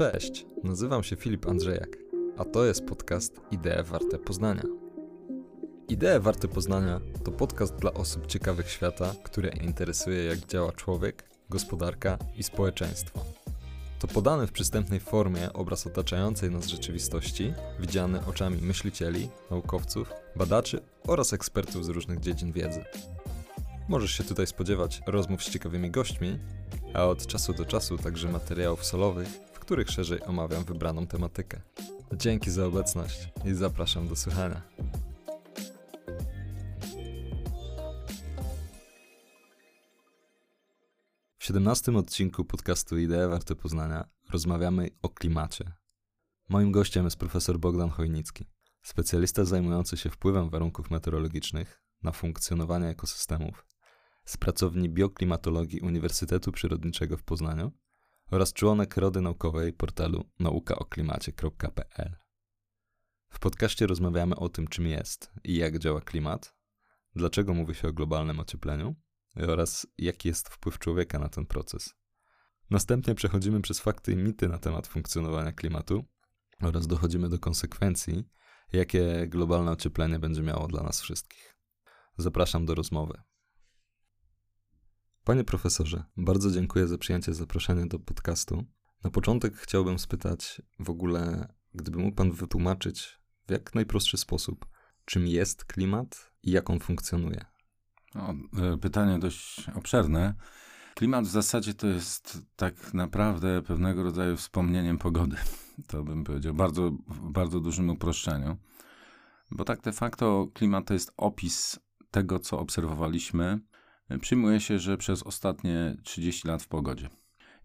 Cześć, nazywam się Filip Andrzejak, a to jest podcast Idee Warte Poznania. Idee Warte Poznania to podcast dla osób ciekawych świata, które interesuje jak działa człowiek, gospodarka i społeczeństwo. To podany w przystępnej formie obraz otaczającej nas rzeczywistości, widziany oczami myślicieli, naukowców, badaczy oraz ekspertów z różnych dziedzin wiedzy. Możesz się tutaj spodziewać rozmów z ciekawymi gośćmi, a od czasu do czasu także materiałów solowych, których szerzej omawiam wybraną tematykę. Dzięki za obecność i zapraszam do słuchania. W 17 odcinku podcastu Idee Warte Poznania rozmawiamy o klimacie. Moim gościem jest profesor Bogdan Chojnicki, specjalista zajmujący się wpływem warunków meteorologicznych na funkcjonowanie ekosystemów z pracowni bioklimatologii Uniwersytetu Przyrodniczego w Poznaniu oraz członek Rady Naukowej portalu naukaoklimacie.pl. W podcaście rozmawiamy o tym, czym jest i jak działa klimat, dlaczego mówi się o globalnym ociepleniu oraz jaki jest wpływ człowieka na ten proces. Następnie przechodzimy przez fakty i mity na temat funkcjonowania klimatu oraz dochodzimy do konsekwencji, jakie globalne ocieplenie będzie miało dla nas wszystkich. Zapraszam do rozmowy. Panie profesorze, bardzo dziękuję za przyjęcie zaproszenia do podcastu. Na początek chciałbym spytać w ogóle, gdyby mógł pan wytłumaczyć w jak najprostszy sposób, czym jest klimat i jak on funkcjonuje. O, e, pytanie dość obszerne. Klimat w zasadzie to jest tak naprawdę pewnego rodzaju wspomnieniem pogody. To bym powiedział bardzo, w bardzo dużym uproszczeniu. Bo tak de facto klimat to jest opis tego, co obserwowaliśmy przyjmuje się, że przez ostatnie 30 lat w pogodzie.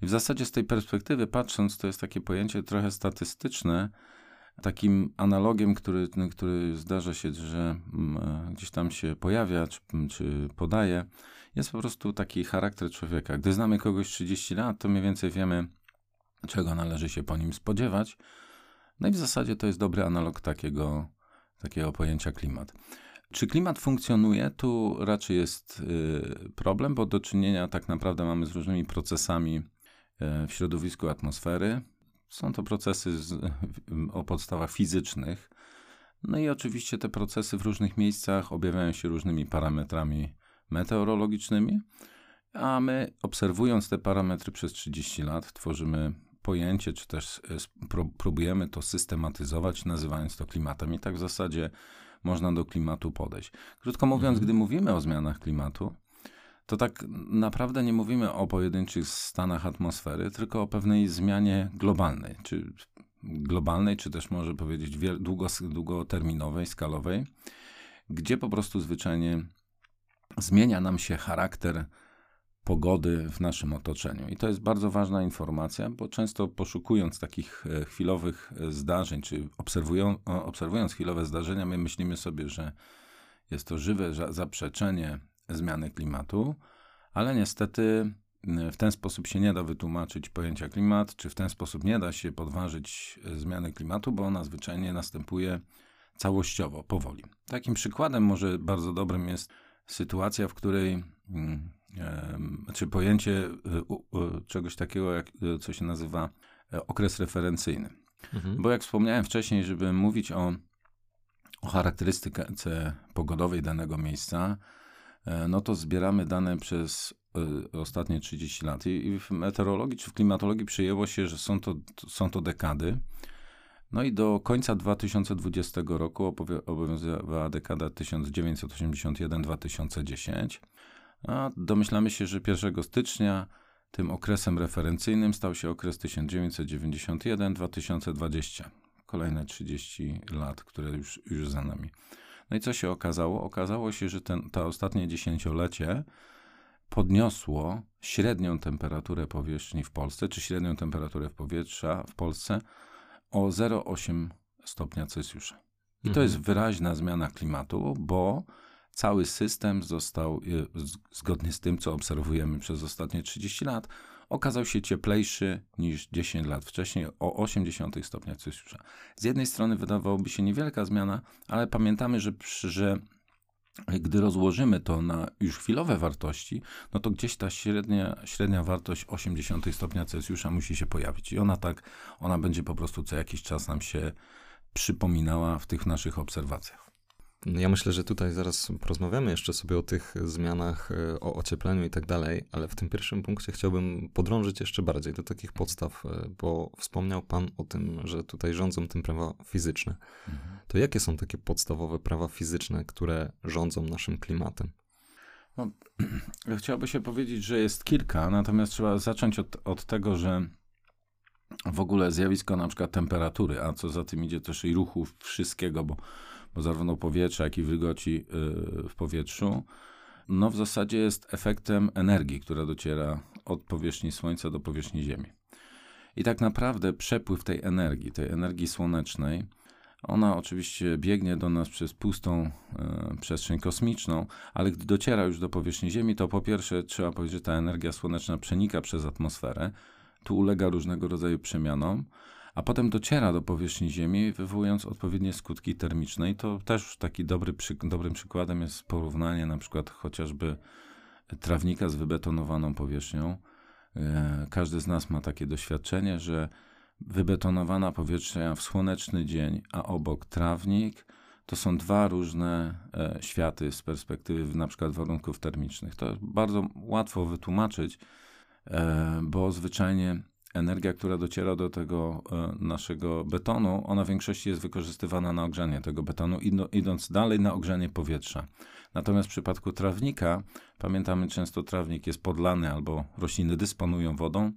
I w zasadzie z tej perspektywy patrząc, to jest takie pojęcie trochę statystyczne. Takim analogiem, który, który zdarza się, że mm, gdzieś tam się pojawia, czy, czy podaje, jest po prostu taki charakter człowieka. Gdy znamy kogoś 30 lat, to mniej więcej wiemy, czego należy się po nim spodziewać. No i w zasadzie to jest dobry analog takiego, takiego pojęcia klimat. Czy klimat funkcjonuje? Tu raczej jest y, problem, bo do czynienia tak naprawdę mamy z różnymi procesami y, w środowisku atmosfery. Są to procesy z, o podstawach fizycznych. No i oczywiście te procesy w różnych miejscach objawiają się różnymi parametrami meteorologicznymi, a my obserwując te parametry przez 30 lat tworzymy pojęcie, czy też y, próbujemy to systematyzować, nazywając to klimatem. I tak w zasadzie można do klimatu podejść. Krótko mówiąc, mhm. gdy mówimy o zmianach klimatu, to tak naprawdę nie mówimy o pojedynczych stanach atmosfery, tylko o pewnej zmianie globalnej, czy globalnej, czy też może powiedzieć długo, długoterminowej, skalowej, gdzie po prostu zwyczajnie zmienia nam się charakter pogody w naszym otoczeniu. I to jest bardzo ważna informacja, bo często poszukując takich e, chwilowych e, zdarzeń, czy obserwują, obserwując chwilowe zdarzenia, my myślimy sobie, że jest to żywe zaprzeczenie zmiany klimatu, ale niestety w ten sposób się nie da wytłumaczyć pojęcia klimat, czy w ten sposób nie da się podważyć e, zmiany klimatu, bo ona zwyczajnie następuje całościowo, powoli. Takim przykładem może bardzo dobrym jest sytuacja, w której mm, czy pojęcie y, czegoś takiego, jak, y, co się nazywa e, okres referencyjny. Mhm. Bo jak wspomniałem wcześniej, żeby mówić o, o charakterystyce pogodowej danego miejsca, e, no to zbieramy dane przez ostatnie 30 lat. I w meteorologii czy w klimatologii przyjęło się, że są to, są to dekady. No i do końca 2020 roku obowiązywała dekada 1981-2010. A domyślamy się, że 1 stycznia tym okresem referencyjnym stał się okres 1991-2020. Kolejne 30 lat, które już, już za nami. No i co się okazało? Okazało się, że ten, to ostatnie dziesięciolecie podniosło średnią temperaturę powierzchni w Polsce, czy średnią temperaturę powietrza w Polsce o 0,8 stopnia Celsjusza. I to mhm. jest wyraźna zmiana klimatu, bo cały system został, y, zgodnie z tym, co obserwujemy przez ostatnie 30 lat, okazał się cieplejszy niż 10 lat wcześniej o 80 stopniach Celsjusza. Z jednej strony wydawałoby się niewielka zmiana, ale pamiętamy, że, że Gdy rozłożymy to na już chwilowe wartości, no to gdzieś ta średnia, średnia wartość 80 stopnia Celsjusza musi się pojawić. I ona tak, ona będzie po prostu co jakiś czas nam się przypominała w tych naszych obserwacjach. Ja myślę, że tutaj zaraz porozmawiamy jeszcze sobie o tych zmianach, e, o ociepleniu i tak dalej, ale w tym pierwszym punkcie chciałbym podrążyć jeszcze bardziej do takich podstaw, e, bo wspomniał Pan o tym, że tutaj rządzą tym prawa fizyczne. Mhm. To jakie są takie podstawowe prawa fizyczne, które rządzą naszym klimatem? No, chciałoby się powiedzieć, że jest kilka, natomiast trzeba zacząć od, od tego, że w ogóle zjawisko na przykład temperatury, a co za tym idzie też i ruchu wszystkiego, bo zarówno powietrze, jak i wilgoci y, w powietrzu, no w zasadzie jest efektem energii, która dociera od powierzchni Słońca do powierzchni Ziemi. I tak naprawdę przepływ tej energii, tej energii słonecznej, ona oczywiście biegnie do nas przez pustą y, przestrzeń kosmiczną, ale gdy dociera już do powierzchni Ziemi, to po pierwsze trzeba powiedzieć, że ta energia słoneczna przenika przez atmosferę, tu ulega różnego rodzaju przemianom, a potem dociera do powierzchni Ziemi, wywołując odpowiednie skutki termiczne. I to też taki dobry, przy, dobrym przykładem jest porównanie na przykład chociażby trawnika z wybetonowaną powierzchnią. E, każdy z nas ma takie doświadczenie, że wybetonowana powierzchnia w słoneczny dzień, a obok trawnik, to są dwa różne e, światy z perspektywy na przykład warunków termicznych. To bardzo łatwo wytłumaczyć, e, bo zwyczajnie energia, która dociera do tego e, naszego betonu, ona w większości jest wykorzystywana na ogrzanie tego betonu, idąc dalej na ogrzanie powietrza. Natomiast w przypadku trawnika, pamiętamy często trawnik jest podlany albo rośliny dysponują wodą,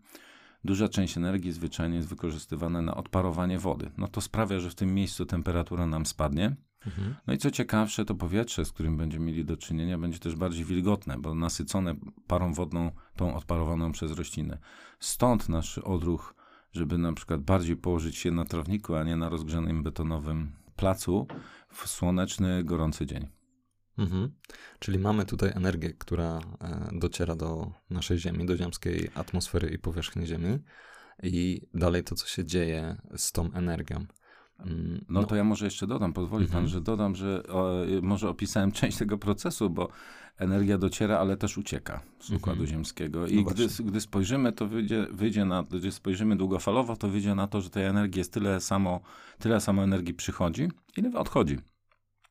duża część energii zwyczajnie jest wykorzystywana na odparowanie wody. No to sprawia, że w tym miejscu temperatura nam spadnie. Mhm. No i co ciekawsze, to powietrze, z którym będziemy mieli do czynienia, będzie też bardziej wilgotne, bo nasycone parą wodną, tą odparowaną przez rośliny. Stąd nasz odruch, żeby na przykład bardziej położyć się na trawniku, a nie na rozgrzanym betonowym placu w słoneczny, gorący dzień. Mhm. Czyli mamy tutaj energię, która e, dociera do naszej Ziemi, do ziemskiej atmosfery i powierzchni Ziemi. I dalej to, co się dzieje z tą energią. Mm, no, no, to ja może jeszcze dodam, pozwoli pan, mhm. że dodam, że o, może opisałem część tego procesu, bo energia dociera, ale też ucieka z Układu mhm. Ziemskiego. I no gdy, gdy spojrzymy, to wyjdzie, wyjdzie na, gdy spojrzymy długofalowo, to wyjdzie na to, że tej energii jest tyle samo, tyle samo energii przychodzi, ile odchodzi.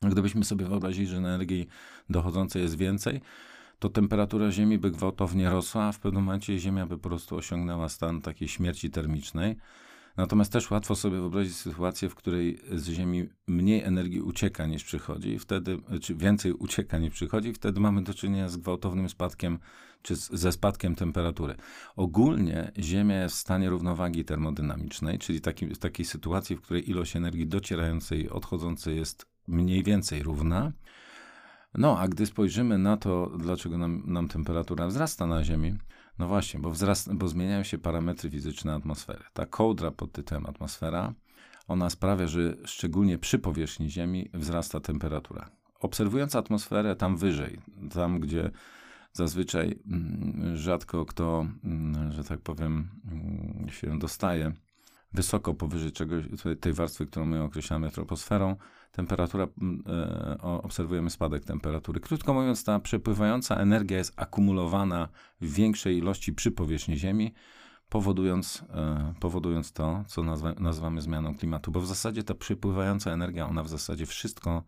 Gdybyśmy sobie wyobrazili, że energii dochodzącej jest więcej, to temperatura Ziemi by gwałtownie rosła, a w pewnym momencie Ziemia by po prostu osiągnęła stan takiej śmierci termicznej. Natomiast też łatwo sobie wyobrazić sytuację, w której z Ziemi mniej energii ucieka niż przychodzi, wtedy, czy więcej ucieka niż przychodzi, wtedy mamy do czynienia z gwałtownym spadkiem, czy ze spadkiem temperatury. Ogólnie Ziemia jest w stanie równowagi termodynamicznej, czyli taki, takiej sytuacji, w której ilość energii docierającej i odchodzącej jest mniej więcej równa. No, a gdy spojrzymy na to, dlaczego nam, nam temperatura wzrasta na Ziemi, no właśnie, bo, wzrast, bo zmieniają się parametry fizyczne atmosfery. Ta kołdra pod tytułem atmosfera, ona sprawia, że szczególnie przy powierzchni Ziemi wzrasta temperatura. Obserwując atmosferę tam wyżej, tam gdzie zazwyczaj mm, rzadko kto, mm, że tak powiem, mm, się dostaje, wysoko powyżej czegoś, tej warstwy, którą my określamy troposferą, temperatura, e, obserwujemy spadek temperatury. Krótko mówiąc, ta przepływająca energia jest akumulowana w większej ilości przy powierzchni Ziemi, powodując, e, powodując to, co nazwa, nazywamy zmianą klimatu. Bo w zasadzie ta przepływająca energia, ona w zasadzie wszystko,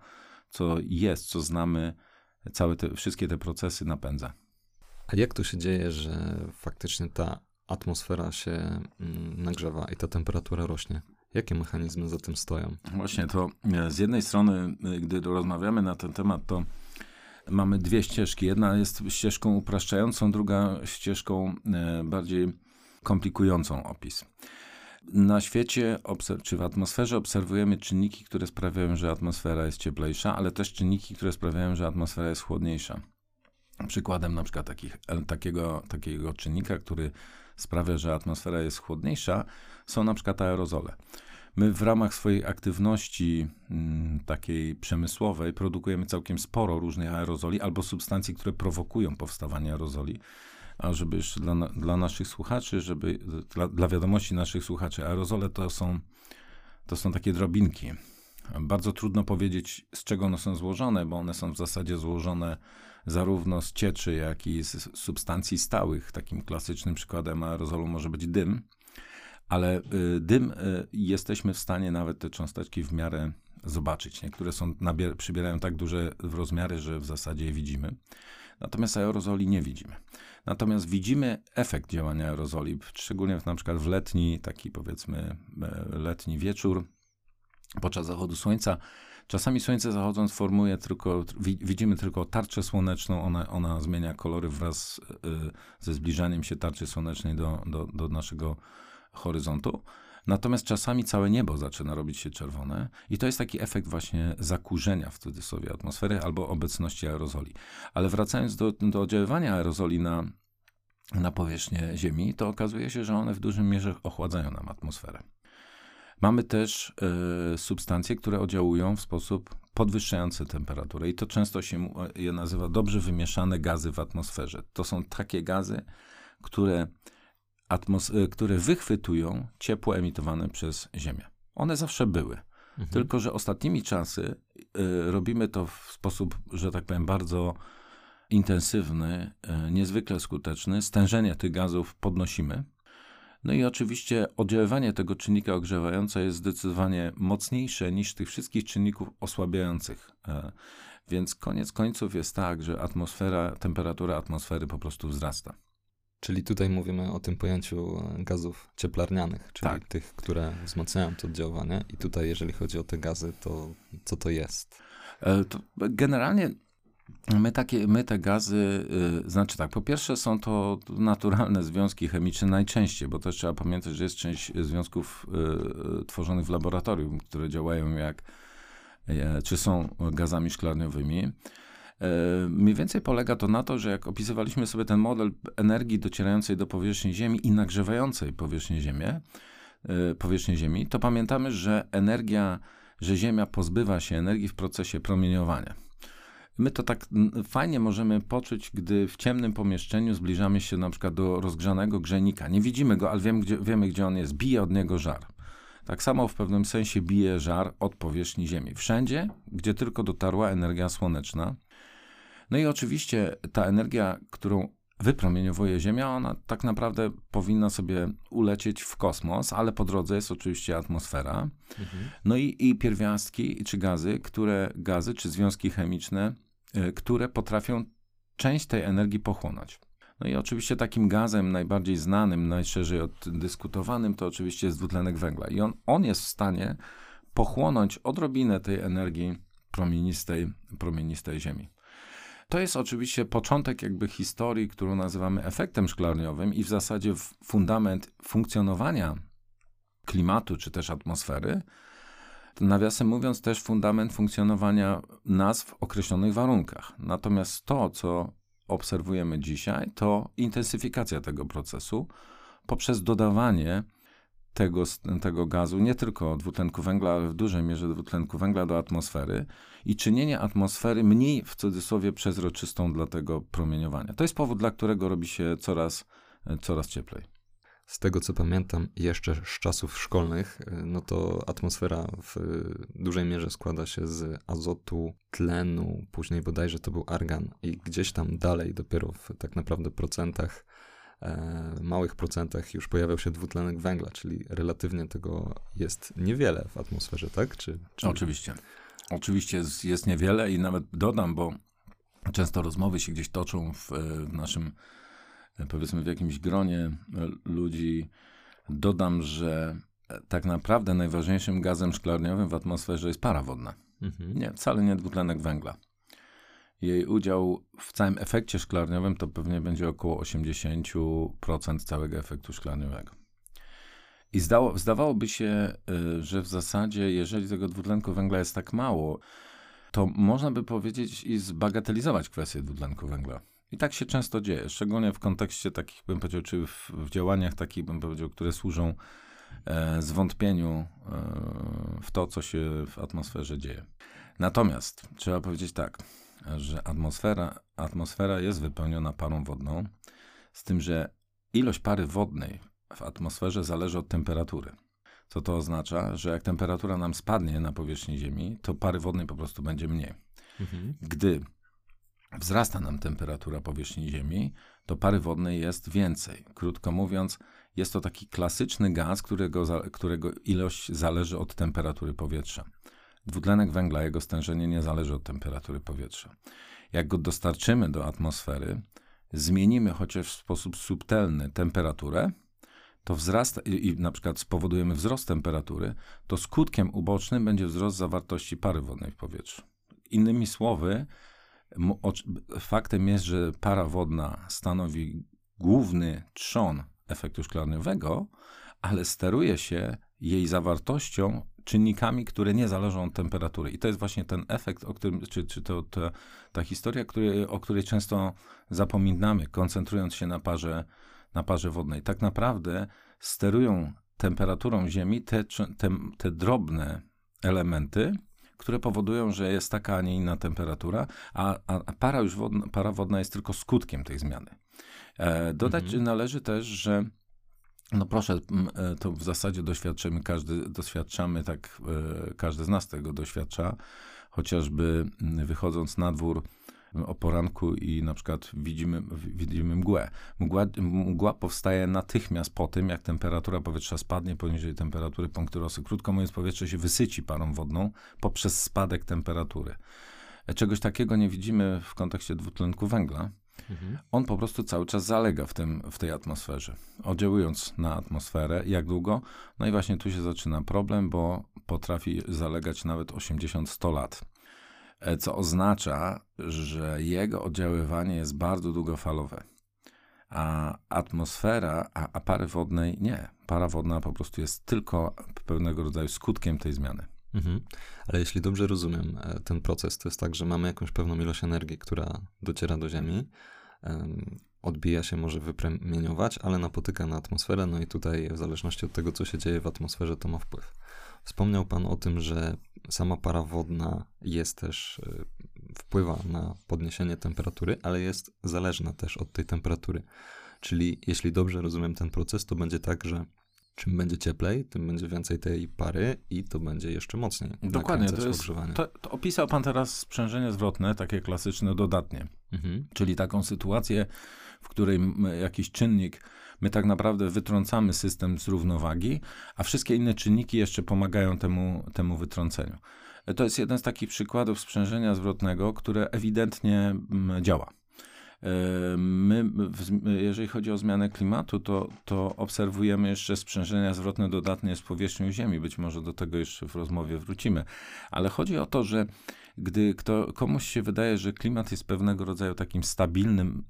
co jest, co znamy, całe te, wszystkie te procesy napędza. A jak to się dzieje, że faktycznie ta atmosfera się nagrzewa i ta temperatura rośnie? Jakie mechanizmy za tym stoją? Właśnie to e, z jednej strony, e, gdy rozmawiamy na ten temat, to mamy dwie ścieżki. Jedna jest ścieżką upraszczającą, druga ścieżką e, bardziej komplikującą opis. Na świecie, czy w atmosferze obserwujemy czynniki, które sprawiają, że atmosfera jest cieplejsza, ale też czynniki, które sprawiają, że atmosfera jest chłodniejsza. Przykładem na przykład takich, takiego, takiego czynnika, który sprawia, że atmosfera jest chłodniejsza, są na przykład aerozole. My w ramach swojej aktywności m, takiej przemysłowej produkujemy całkiem sporo różnych aerozoli albo substancji, które prowokują powstawanie aerozoli. A żeby jeszcze dla, dla naszych słuchaczy, żeby dla, dla wiadomości naszych słuchaczy, aerozole to są, to są takie drobinki. Bardzo trudno powiedzieć, z czego one są złożone, bo one są w zasadzie złożone zarówno z cieczy, jak i z substancji stałych. Takim klasycznym przykładem aerozolu może być dym, ale y, dym y, jesteśmy w stanie nawet te cząsteczki w miarę zobaczyć. Niektóre są, nabier- przybierają tak duże rozmiary, że w zasadzie je widzimy. Natomiast aerozoli nie widzimy. Natomiast widzimy efekt działania aerozoli, szczególnie w, na przykład w letni, taki powiedzmy e, letni wieczór, podczas zachodu słońca. Czasami słońce zachodząc formuje tylko, widzimy tylko tarczę słoneczną, ona, ona zmienia kolory wraz e, ze zbliżaniem się tarczy słonecznej do, do, do naszego horyzontu. Natomiast czasami całe niebo zaczyna robić się czerwone i to jest taki efekt właśnie zakurzenia w cudzysłowie atmosfery albo obecności aerozoli. Ale wracając do, do oddziaływania aerozoli na, na powierzchnię Ziemi, to okazuje się, że one w dużym mierze ochładzają nam atmosferę. Mamy też y, substancje, które oddziałują w sposób podwyższający temperaturę i to często się je nazywa dobrze wymieszane gazy w atmosferze. To są takie gazy, które Y, które wychwytują ciepło emitowane przez Ziemię. One zawsze były. Mhm. Tylko, że ostatnimi czasy y, robimy to w sposób, że tak powiem, bardzo intensywny, y, niezwykle skuteczny. Stężenie tych gazów podnosimy. No i oczywiście oddziaływanie tego czynnika ogrzewającego jest zdecydowanie mocniejsze niż tych wszystkich czynników osłabiających. E, więc koniec końców jest tak, że atmosfera, temperatura atmosfery po prostu wzrasta. Czyli tutaj mówimy o tym pojęciu e, gazów cieplarnianych, czyli tak. tych, które wzmacniają to oddziaływanie. I tutaj, jeżeli chodzi o te gazy, to co to jest? E, to generalnie my, takie, my te gazy, yy, znaczy tak, po pierwsze są to naturalne związki chemiczne najczęściej, bo też trzeba pamiętać, że jest część związków yy, tworzonych w laboratorium, które działają jak, yy, czy są gazami szklarniowymi. Mniej więcej polega to na to, że jak opisywaliśmy sobie ten model energii docierającej do powierzchni Ziemi i nagrzewającej powierzchnię Ziemi, e, powierzchnię Ziemi, to pamiętamy, że energia, że Ziemia pozbywa się energii w procesie promieniowania. My to tak fajnie możemy poczuć, gdy w ciemnym pomieszczeniu zbliżamy się na przykład do rozgrzanego grzejnika. Nie widzimy go, ale wiemy gdzie, wiemy, gdzie on jest. Bije od niego żar. Tak samo w pewnym sensie bije żar od powierzchni Ziemi. Wszędzie, gdzie tylko dotarła energia słoneczna, no i oczywiście ta energia, którą wypromieniowuje Ziemia, ona tak naprawdę powinna sobie ulecieć w kosmos, ale po drodze jest oczywiście atmosfera. Mhm. No i, i pierwiastki, czy gazy, które, gazy, czy związki chemiczne, które potrafią część tej energii pochłonąć. No i oczywiście takim gazem najbardziej znanym, najszerzej oddyskutowanym to oczywiście jest dwutlenek węgla. I on, on jest w stanie pochłonąć odrobinę tej energii promienistej, promienistej Ziemi. To jest oczywiście początek jakby historii, którą nazywamy efektem szklarniowym i w zasadzie fundament funkcjonowania klimatu czy też atmosfery. Nawiasem mówiąc, też fundament funkcjonowania nas w określonych warunkach. Natomiast to, co obserwujemy dzisiaj, to intensyfikacja tego procesu poprzez dodawanie tego, tego gazu, nie tylko dwutlenku węgla, ale w dużej mierze dwutlenku węgla do atmosfery i czynienie atmosfery mniej w cudzysłowie przezroczystą dla tego promieniowania. To jest powód, dla którego robi się coraz, coraz cieplej. Z tego co pamiętam jeszcze z czasów szkolnych, no to atmosfera w dużej mierze składa się z azotu, tlenu, później bodajże to był argan i gdzieś tam dalej dopiero w tak naprawdę procentach E, małych procentach już pojawiał się dwutlenek węgla, czyli relatywnie tego jest niewiele w atmosferze, tak? Czy, czy... Oczywiście. Oczywiście jest, jest niewiele i nawet dodam, bo często rozmowy się gdzieś toczą w, w naszym, powiedzmy, w jakimś gronie ludzi. Dodam, że tak naprawdę najważniejszym gazem szklarniowym w atmosferze jest para wodna. Mhm. Nie, wcale nie dwutlenek węgla jej udział w całym efekcie szklarniowym to pewnie będzie około 80% całego efektu szklarniowego. I zdało, zdawałoby się, y, że w zasadzie, jeżeli tego dwutlenku węgla jest tak mało, to można by powiedzieć i zbagatelizować kwestię dwutlenku węgla. I tak się często dzieje, szczególnie w kontekście takich, bym powiedział, czy w, w działaniach takich, bym powiedział, które służą e, zwątpieniu e, w to, co się w atmosferze dzieje. Natomiast trzeba powiedzieć tak, że atmosfera, atmosfera jest wypełniona parą wodną, z tym, że ilość pary wodnej w atmosferze zależy od temperatury. Co to oznacza? Że jak temperatura nam spadnie na powierzchni Ziemi, to pary wodnej po prostu będzie mniej. Mhm. Gdy wzrasta nam temperatura powierzchni Ziemi, to pary wodnej jest więcej. Krótko mówiąc, jest to taki klasyczny gaz, którego, którego ilość zależy od temperatury powietrza. Dwutlenek węgla, jego stężenie nie zależy od temperatury powietrza. Jak go dostarczymy do atmosfery, zmienimy chociaż w sposób subtelny temperaturę, to wzrasta i, i na przykład spowodujemy wzrost temperatury, to skutkiem ubocznym będzie wzrost zawartości pary wodnej w powietrzu. Innymi słowy, faktem jest, że para wodna stanowi główny trzon efektu szklaniowego, ale steruje się jej zawartością czynnikami, które nie zależą od temperatury. I to jest właśnie ten efekt, o którym, czy, czy to, to ta historia, który, o której często zapominamy, koncentrując się na parze, na parze wodnej. Tak naprawdę sterują temperaturą Ziemi te, te, te drobne elementy, które powodują, że jest taka, a nie inna temperatura, a, a para już wodna, para wodna jest tylko skutkiem tej zmiany. E, dodać mhm. należy też, że no proszę, e, to w zasadzie doświadczymy, każdy doświadczamy, tak, e, każdy z nas tego doświadcza, chociażby wychodząc na dwór o poranku i na przykład widzimy, widzimy mgłę. Mgła, mgła powstaje natychmiast po tym, jak temperatura powietrza spadnie poniżej temperatury punktu rosy. Krótko mówiąc, powietrze się wysyci parą wodną poprzez spadek temperatury. Czegoś takiego nie widzimy w kontekście dwutlenku węgla. Mhm. On po prostu cały czas zalega w, tym, w tej atmosferze. Oddziałując na atmosferę, jak długo? No i właśnie tu się zaczyna problem, bo potrafi zalegać nawet 80-100 lat. E, co oznacza, że jego oddziaływanie jest bardzo długofalowe. A atmosfera, a, a pary wodnej nie. Para wodna po prostu jest tylko pewnego rodzaju skutkiem tej zmiany. Mhm. Ale jeśli dobrze rozumiem e, ten proces, to jest tak, że mamy jakąś pewną ilość energii, która dociera do Ziemi, odbija się, może wypromieniować, ale napotyka na atmosferę, no i tutaj w zależności od tego, co się dzieje w atmosferze, to ma wpływ. Wspomniał Pan o tym, że sama para wodna jest też, e, wpływa na podniesienie temperatury, ale jest zależna też od tej temperatury. Czyli jeśli dobrze rozumiem ten proces, to będzie tak, że czym będzie cieplej, tym będzie więcej tej pary i to będzie jeszcze mocniej. Dokładnie, to, jest, to, to, opisał pan teraz sprzężenie zwrotne, takie klasyczne, dodatnie. Mhm. Czyli taką sytuację, w której jakiś czynnik, my tak naprawdę wytrącamy system z równowagi, a wszystkie inne czynniki jeszcze pomagają temu, temu wytrąceniu. To jest jeden z takich przykładów sprzężenia zwrotnego, które ewidentnie działa. My, jeżeli chodzi o zmianę klimatu, to, to obserwujemy jeszcze sprzężenia zwrotne dodatnie z powierzchnią Ziemi. Być może do tego jeszcze w rozmowie wrócimy. Ale chodzi o to, że gdy kto, komuś się wydaje, że klimat jest pewnego rodzaju takim stabilnym,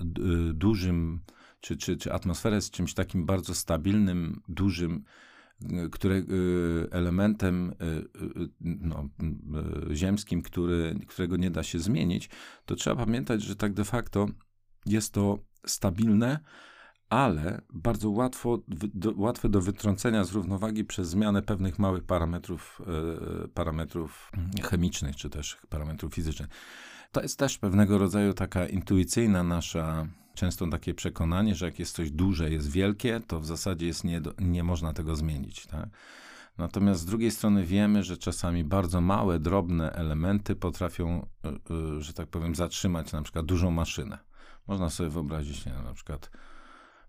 dużym, czy, czy, czy atmosfera jest czymś takim bardzo stabilnym, dużym, które, elementem no, ziemskim, który, którego nie da się zmienić, to trzeba pamiętać, że tak de facto jest to stabilne, ale bardzo łatwo, do, łatwe do wytrącenia z równowagi przez zmianę pewnych małych parametrów, parametrów chemicznych, czy też parametrów fizycznych. To jest też pewnego rodzaju taka intuicyjna nasza, często takie przekonanie, że jak jest coś duże, jest wielkie, to w zasadzie jest nie, nie można tego zmienić. Tak? Natomiast z drugiej strony wiemy, że czasami bardzo małe, drobne elementy potrafią, e, e, że tak powiem, zatrzymać na przykład dużą maszynę. Można sobie wyobrazić, nie, na przykład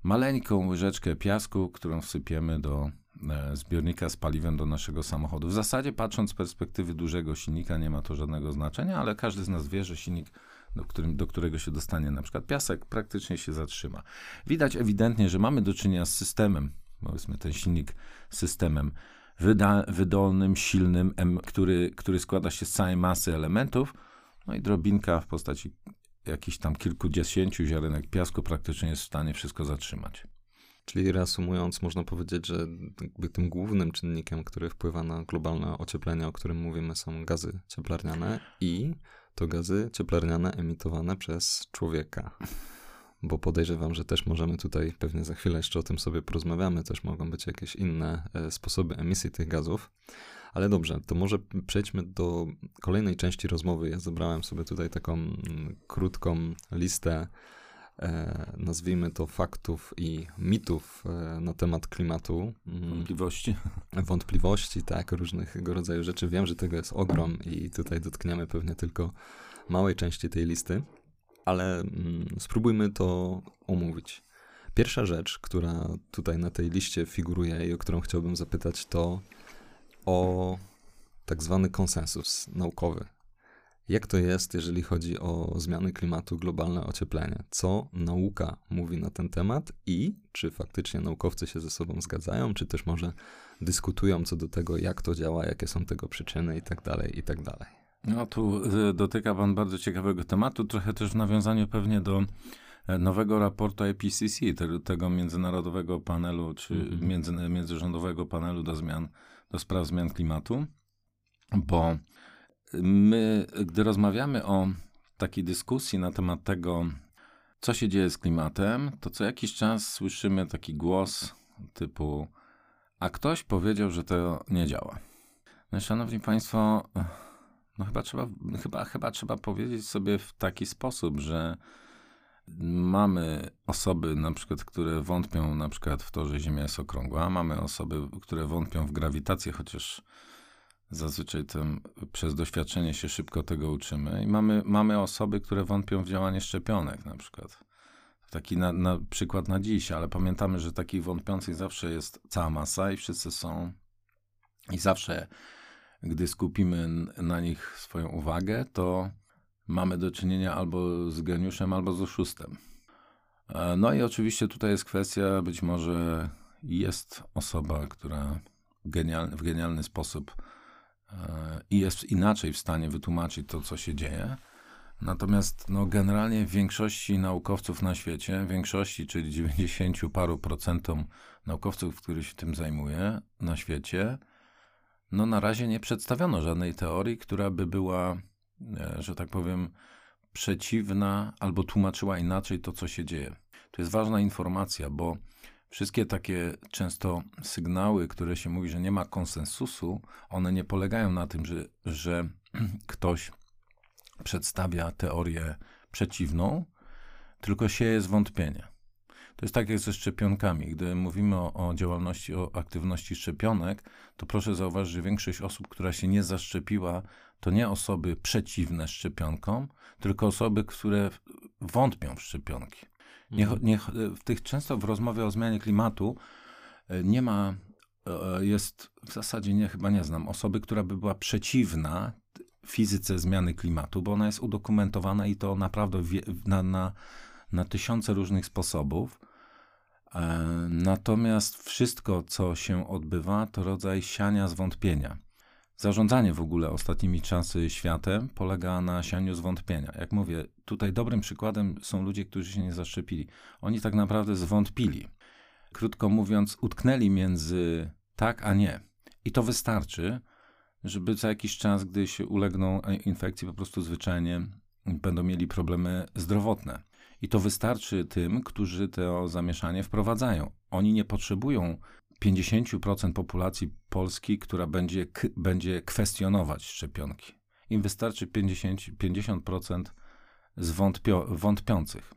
maleńką łyżeczkę piasku, którą wsypiemy do e, zbiornika z paliwem do naszego samochodu. W zasadzie, patrząc z perspektywy dużego silnika, nie ma to żadnego znaczenia, ale każdy z nas wie, że silnik, do, którym, do którego się dostanie na przykład piasek, praktycznie się zatrzyma. Widać ewidentnie, że mamy do czynienia z systemem, powiedzmy ten silnik systemem wyda, wydolnym, silnym, który, który składa się z całej masy elementów, no i drobinka w postaci jakiś tam kilkudziesięciu ziarenek piasku praktycznie jest w stanie wszystko zatrzymać. Czyli reasumując, można powiedzieć, że tym głównym czynnikiem, który wpływa na globalne ocieplenie, o którym mówimy, są gazy cieplarniane i to gazy cieplarniane emitowane przez człowieka. Bo podejrzewam, że też możemy tutaj, pewnie za chwilę jeszcze o tym sobie porozmawiamy, też mogą być jakieś inne e, sposoby emisji tych gazów. Ale dobrze, to może przejdźmy do kolejnej części rozmowy. Ja zebrałem sobie tutaj taką mm, krótką listę nazwijmy to faktów i mitów e, na temat klimatu. Mm, wątpliwości. Wątpliwości, tak, różnego rodzaju rzeczy. Wiem, że tego jest ogrom i tutaj dotkniemy pewnie tylko małej części tej listy, ale mm, spróbujmy to omówić. Pierwsza rzecz, która tutaj na tej liście figuruje i o którą chciałbym zapytać, to o tak zwany konsensus naukowy. Jak to jest, jeżeli chodzi o zmiany klimatu, globalne ocieplenie? Co nauka mówi na ten temat i czy faktycznie naukowcy się ze sobą zgadzają, czy też może dyskutują co do tego, jak to działa, jakie są tego przyczyny i tak dalej, i tak. No tu y, dotyka pan bardzo ciekawego tematu, trochę też w nawiązaniu pewnie do e, nowego raportu IPCC, te, tego międzynarodowego panelu, czy -hmm. między, międzyrządowego panelu do zmian, do spraw zmian klimatu, bo my, gdy rozmawiamy o takiej dyskusji na temat tego, co się dzieje z klimatem, to co jakiś czas słyszymy taki głos typu, a ktoś powiedział, że to nie działa. No, szanowni Państwo, no chyba trzeba, chyba, chyba trzeba powiedzieć sobie w taki sposób, że mamy osoby na przykład, które wątpią na przykład w to, że Ziemia jest okrągła, mamy osoby, które wątpią w grawitację, chociaż Zazwyczaj tym, przez doświadczenie się szybko tego uczymy. I mamy, mamy osoby, które wątpią w działanie szczepionek na przykład. Taki na, na przykład na dziś, ale pamiętamy, że takich wątpiących zawsze jest cała masa i wszyscy są. I zawsze, gdy skupimy na nich swoją uwagę, to mamy do czynienia albo z geniuszem, albo z oszustem. E, no i oczywiście tutaj jest kwestia, być może jest osoba, która genialny, w genialny sposób i jest inaczej w stanie wytłumaczyć to, co się dzieje. Natomiast no, generalnie większości naukowców na świecie, większości, czyli 90 paru procentom naukowców, którzy się tym zajmuje na świecie, no na razie nie przedstawiono żadnej teorii, która by była, e, że tak powiem, przeciwna albo tłumaczyła inaczej to, co się dzieje. To jest ważna informacja, bo Wszystkie takie często sygnały, które się mówi, że nie ma konsensusu, one nie polegają na tym, że, że ktoś przedstawia teorię przeciwną, tylko sieje zwątpienie. To jest tak jak ze szczepionkami. Gdy mówimy o, o, działalności, o aktywności szczepionek, to proszę zauważyć, że większość osób, która się nie zaszczepiła, to nie osoby przeciwne szczepionkom, tylko osoby, które wątpią w szczepionki. Nie, mhm. nie, w tych często w rozmowie o zmianie klimatu e, nie ma, e, jest w zasadzie nie, chyba nie znam osoby, która by była przeciwna fizyce zmiany klimatu, bo ona jest udokumentowana i to naprawdę na, na, na tysiące różnych sposobów. E, natomiast wszystko, co się odbywa, to rodzaj siania zwątpienia. Zarządzanie w ogóle ostatnimi czasy światem polega na sianiu zwątpienia. Jak mówię, tutaj dobrym przykładem są ludzie, którzy się nie zaszczepili. Oni tak naprawdę zwątpili. Krótko mówiąc, utknęli między tak a nie. I to wystarczy, żeby za jakiś czas, gdy się ulegną infekcji, po prostu zwyczajnie będą mieli problemy zdrowotne. I to wystarczy tym, którzy to zamieszanie wprowadzają. Oni nie potrzebują 50% populacji Polski, która będzie, będzie kwestionować szczepionki. Im wystarczy 50%, 50% zwątpio, wątpiących.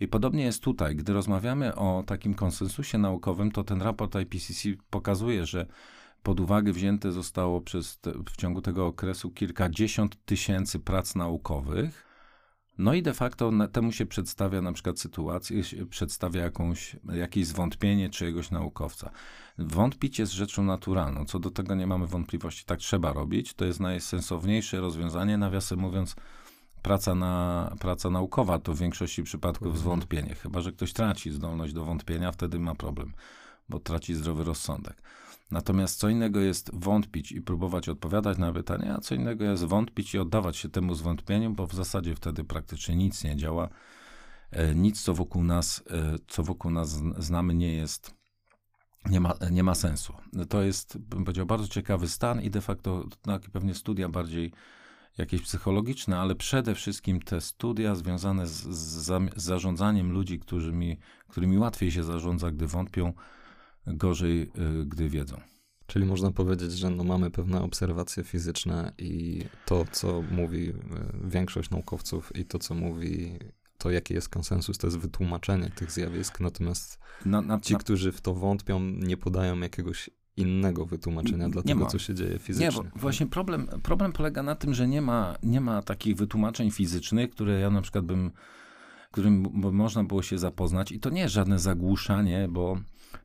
I podobnie jest tutaj. Gdy rozmawiamy o takim konsensusie naukowym, to ten raport IPCC pokazuje, że pod uwagę wzięte zostało przez te, w ciągu tego okresu kilkadziesiąt tysięcy prac naukowych, no i de facto temu się przedstawia na przykład sytuację, przedstawia jakąś, jakieś zwątpienie czyjegoś naukowca. Wątpić jest rzeczą naturalną, co do tego nie mamy wątpliwości. Tak trzeba robić, to jest najsensowniejsze rozwiązanie, nawiasem mówiąc, praca, na, praca naukowa to w większości przypadków mhm. zwątpienie, chyba że ktoś traci zdolność do wątpienia, wtedy ma problem, bo traci zdrowy rozsądek. Natomiast co innego jest wątpić i próbować odpowiadać na pytania, a co innego jest wątpić i oddawać się temu zwątpieniu, bo w zasadzie wtedy praktycznie nic nie działa. E, nic, co wokół nas, e, co wokół nas znamy, nie jest, nie ma, nie ma sensu. To jest, bym powiedział, bardzo ciekawy stan i de facto no, pewnie studia bardziej jakieś psychologiczne, ale przede wszystkim te studia związane z, z, z zarządzaniem ludzi, którymi, którymi łatwiej się zarządza, gdy wątpią, gorzej, y, gdy wiedzą. Czyli można powiedzieć, że no mamy pewne obserwacje fizyczne i to, co mówi y, większość naukowców i to, co mówi to, jaki jest konsensus, to jest wytłumaczenie tych zjawisk, natomiast Na, na, ci, na, którzy w to wątpią, nie podają jakiegoś innego wytłumaczenia dla Nie tego, ma. co się dzieje Nie, fizycznie. bo właśnie problem, problem polega na tym, że nie ma, nie ma takich wytłumaczeń fizycznych, które ja na przykład bym, którym można było się zapoznać. I to nie jest żadne zagłuszanie, bo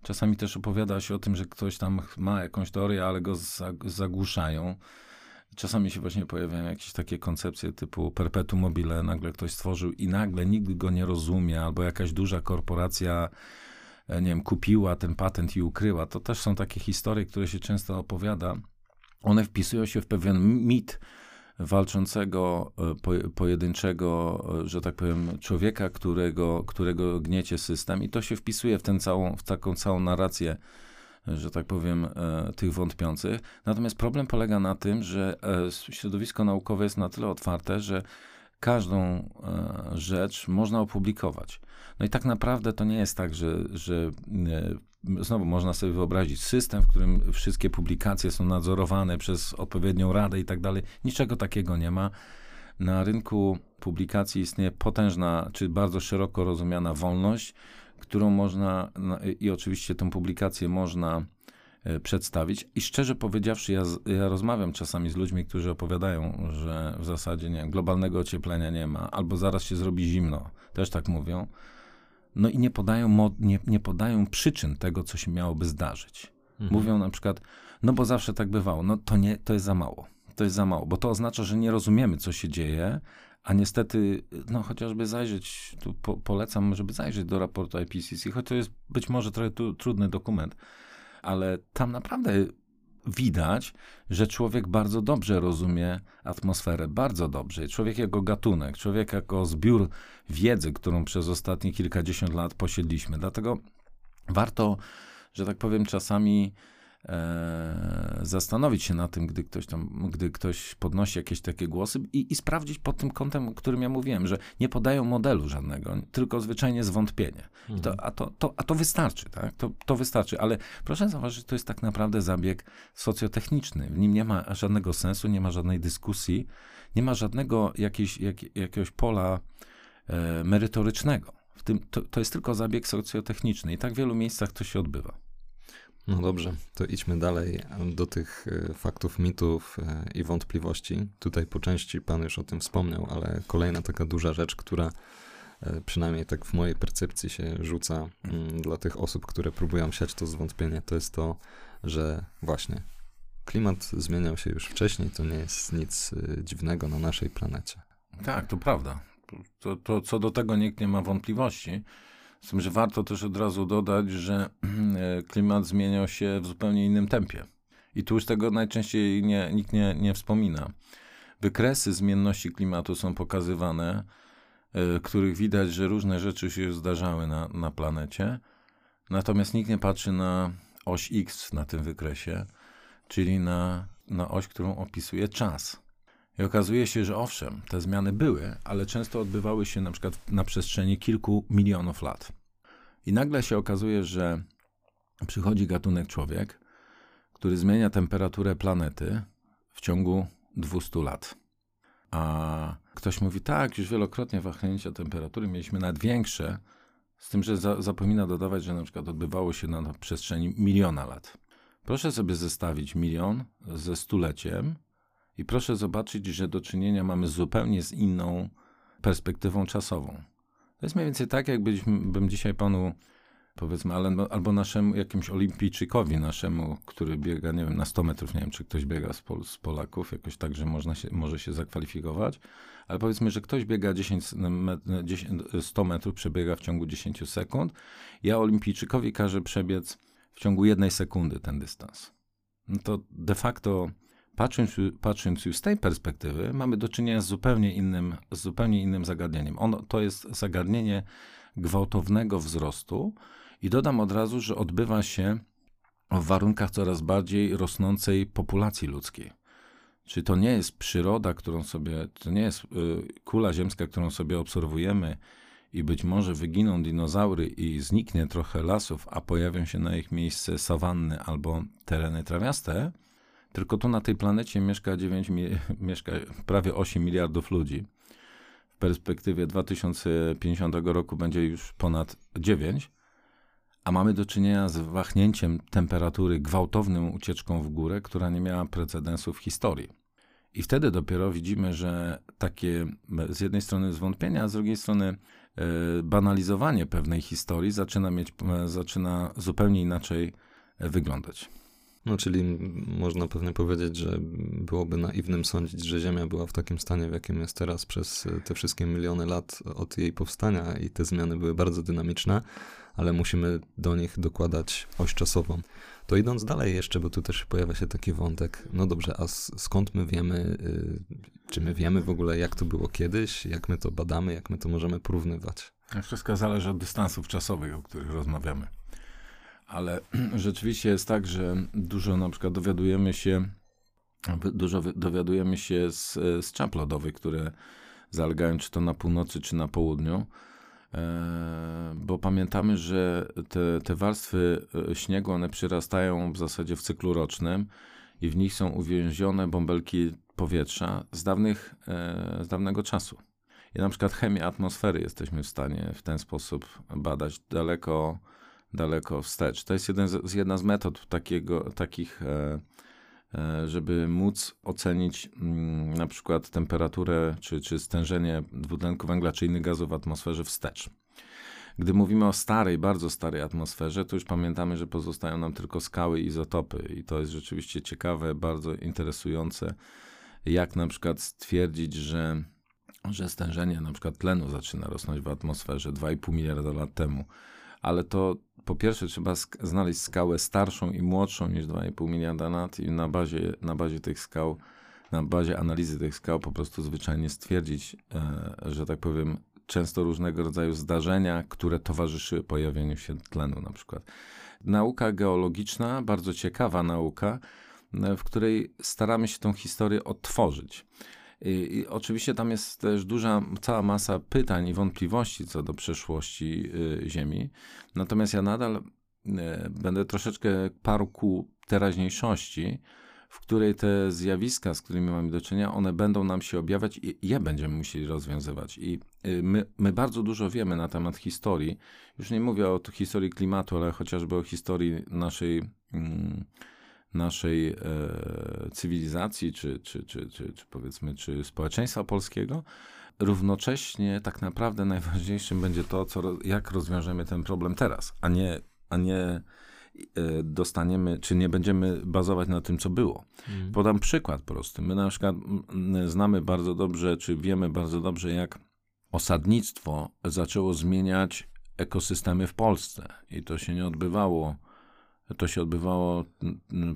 czasami też opowiada się o tym, że ktoś tam ma jakąś teorię, ale go za- zagłuszają. Czasami się właśnie pojawiają jakieś takie koncepcje typu perpetuum mobile, nagle ktoś stworzył i nagle nikt go nie rozumie, albo jakaś duża korporacja, e, nie wiem, kupiła ten patent i ukryła. To też są takie historie, które się często opowiada. One wpisują się w pewien mit walczącego, e, po, pojedynczego, e, że tak powiem, człowieka, którego, którego gniecie system i to się wpisuje w, ten całą, w taką całą narrację że tak powiem, e, tych wątpiących. Natomiast problem polega na tym, że środowisko naukowe jest na tyle otwarte, że każdą rzecz można opublikować. No i tak naprawdę to nie jest tak, że, że znowu można sobie wyobrazić system, w którym wszystkie publikacje są nadzorowane przez odpowiednią radę i tak dalej. Niczego takiego nie ma. Na rynku publikacji istnieje potężna, czy bardzo szeroko rozumiana wolność, którą można, na- i oczywiście tę publikację można e, przedstawić. I szczerze powiedziawszy, ja, ja rozmawiam czasami z ludźmi, którzy opowiadają, że w zasadzie nie globalnego ocieplenia nie ma, albo zaraz się zrobi zimno. Też tak mówią. No i nie podają, nie, nie podają przyczyn tego, co się miałoby zdarzyć. Mhm. Mówią na przykład, no bo zawsze tak bywało. No to nie, to jest za mało. To jest za mało, bo to oznacza, że nie rozumiemy, co się dzieje, a niestety, no chociażby zajrzeć, tu po, polecam, żeby zajrzeć do raportu IPCC, choć to jest być może trochę tu, trudny dokument, ale tam naprawdę widać, że człowiek bardzo dobrze rozumie atmosferę, bardzo dobrze. Człowiek jako gatunek, człowiek jako zbiór wiedzy, którą przez ostatnie kilkadziesiąt lat posiedliśmy. Dlatego warto, że tak powiem, czasami e, zastanowić się na tym, gdy ktoś tam, gdy ktoś podnosi jakieś takie głosy i, i sprawdzić pod tym kątem, o którym ja mówiłem, że nie podają modelu żadnego, tylko zwyczajnie zwątpienie. I to, a, to, to, a to wystarczy, tak? To, to wystarczy, ale proszę zauważyć, to jest tak naprawdę zabieg socjotechniczny. W nim nie ma żadnego sensu, nie ma żadnej dyskusji, nie ma żadnego jakiejś, jak, jakiegoś pola e, merytorycznego. W tym, to, to jest tylko zabieg socjotechniczny i tak w wielu miejscach to się odbywa. No dobrze, to idźmy dalej do tych e, faktów, mitów e, i wątpliwości. Tutaj po części Pan już o tym wspomniał, ale kolejna taka duża rzecz, która e, przynajmniej tak w mojej percepcji się rzuca mm, dla tych osób, które próbują siać to zwątpienie, to jest to, że właśnie klimat zmieniał się już wcześniej, to nie jest nic dziwnego na naszej planecie. Tak, to prawda. To, to, co do tego nikt nie ma wątpliwości. Z tym, że warto też od razu dodać, że e, klimat zmieniał się w zupełnie innym tempie. I tu już tego najczęściej nie, nikt nie, nie wspomina. Wykresy zmienności klimatu są pokazywane, e, których widać, że różne rzeczy się zdarzały na, na planecie. Natomiast nikt nie patrzy na oś X na tym wykresie, czyli na, na oś, którą opisuje czas. I okazuje się, że owszem, te zmiany były, ale często odbywały się na przykład na przestrzeni kilku milionów lat. I nagle się okazuje, że przychodzi gatunek człowiek, który zmienia temperaturę planety w ciągu 200 lat. A ktoś mówi, tak, już wielokrotnie wahnięcia temperatury mieliśmy nawet większe, z tym, że za, zapomina dodawać, że na przykład odbywało się na, na przestrzeni miliona lat. Proszę sobie zestawić milion ze stuleciem i proszę zobaczyć, że do czynienia mamy zupełnie z inną perspektywą czasową. To jest mniej więcej tak, jakbym dzisiaj panu, powiedzmy, albo naszemu jakimś olimpijczykowi naszemu, który biega, nie wiem, na 100 metrów, nie wiem, czy ktoś biega z, Pol z Polaków, jakoś tak, że można się, może się zakwalifikować, ale powiedzmy, że ktoś biega 10, met, 10, 100 metrów, przebiega w ciągu 10 sekund, ja olimpijczykowi każę przebiec w ciągu jednej sekundy ten dystans. No to de facto patrząc, patrząc już z tej perspektywy, mamy do czynienia z zupełnie innym, z zupełnie innym zagadnieniem. Ono, to jest zagadnienie gwałtownego wzrostu i dodam od razu, że odbywa się w warunkach coraz bardziej rosnącej populacji ludzkiej. Czy to nie jest przyroda, którą sobie, to nie jest y, kula ziemska, którą sobie obserwujemy i być może wyginą dinozaury i zniknie trochę lasów, a pojawią się na ich miejsce sawanny albo tereny trawiaste, tylko tu na tej planecie mieszka, 9, mieszka prawie 8 miliardów ludzi. w perspektywie 2050 roku będzie już ponad 9, a mamy do czynienia z wahnięciem temperatury, gwałtowną ucieczką w górę, która nie miała precedensu w historii. I wtedy dopiero widzimy, że takie z jednej strony zwątpienia, a z drugiej strony e, banalizowanie pewnej historii zaczyna mieć, e, zaczyna zupełnie inaczej e, wyglądać. No, czyli można pewnie powiedzieć, że byłoby naiwnym sądzić, że Ziemia była w takim stanie, w jakim jest teraz przez te wszystkie miliony lat od jej powstania i te zmiany były bardzo dynamiczne, ale musimy do nich dokładać oś czasową. To idąc dalej jeszcze, bo tu też pojawia się taki wątek, no dobrze, a skąd my wiemy, y, czy my wiemy w ogóle, jak to było kiedyś, jak my to badamy, jak my to możemy porównywać? Wszystko zależy od dystansów czasowych, o których rozmawiamy. Ale rzeczywiście jest tak, że dużo na przykład dowiadujemy się, dużo dowiadujemy się z, z czap lodowych, które zalegają czy to na północy, czy na południu E, bo pamiętamy, że te, te warstwy e, śniegu, one przyrastają w zasadzie w cyklu rocznym i w nich są uwięzione bąbelki powietrza z, dawnych, e, z dawnego czasu. I na przykład chemię atmosfery jesteśmy w stanie w ten sposób badać daleko, daleko wstecz. To jest jeden z, jedna z metod takiego, takich E, żeby móc ocenić mm, na przykład temperaturę czy, czy stężenie dwutlenku węgla czy innych gazów w atmosferze wstecz. Gdy mówimy o starej, bardzo starej atmosferze, to już pamiętamy, że pozostają nam tylko skały i izotopy i to jest rzeczywiście ciekawe, bardzo interesujące, jak na przykład stwierdzić, że, że stężenie na przykład tlenu zaczyna rosnąć w atmosferze 2,5 miliarda lat temu, ale to po pierwsze trzeba sk znaleźć skałę starszą i młodszą niż 2,5 miliarda lat i na bazie, na bazie tych skał, na bazie analizy tych skał po prostu zwyczajnie stwierdzić, e, że tak powiem, często różnego rodzaju zdarzenia, które towarzyszyły pojawieniu się tlenu na przykład. Nauka geologiczna, bardzo ciekawa nauka, e, w której staramy się tą historię odtworzyć. I, oczywiście tam jest też duża, cała masa pytań i wątpliwości co do przeszłości y, Ziemi. Natomiast ja nadal y, będę troszeczkę parł ku teraźniejszości, w której te zjawiska, z którymi mamy do czynienia, one będą nam się objawiać i je będziemy musieli rozwiązywać. I y, my, my bardzo dużo wiemy na temat historii. Już nie mówię o historii klimatu, ale chociażby o historii naszej. Mm, naszej e, cywilizacji, czy, czy, czy, czy, powiedzmy, czy społeczeństwa polskiego. Równocześnie tak naprawdę najważniejszym będzie to, co, jak rozwiążemy ten problem teraz, a nie, a nie e, dostaniemy, czy nie będziemy bazować na tym, co było. Mm. Podam przykład prosty. My na przykład znamy bardzo dobrze, czy wiemy bardzo dobrze, jak osadnictwo zaczęło zmieniać ekosystemy w Polsce. I to się nie odbywało to się odbywało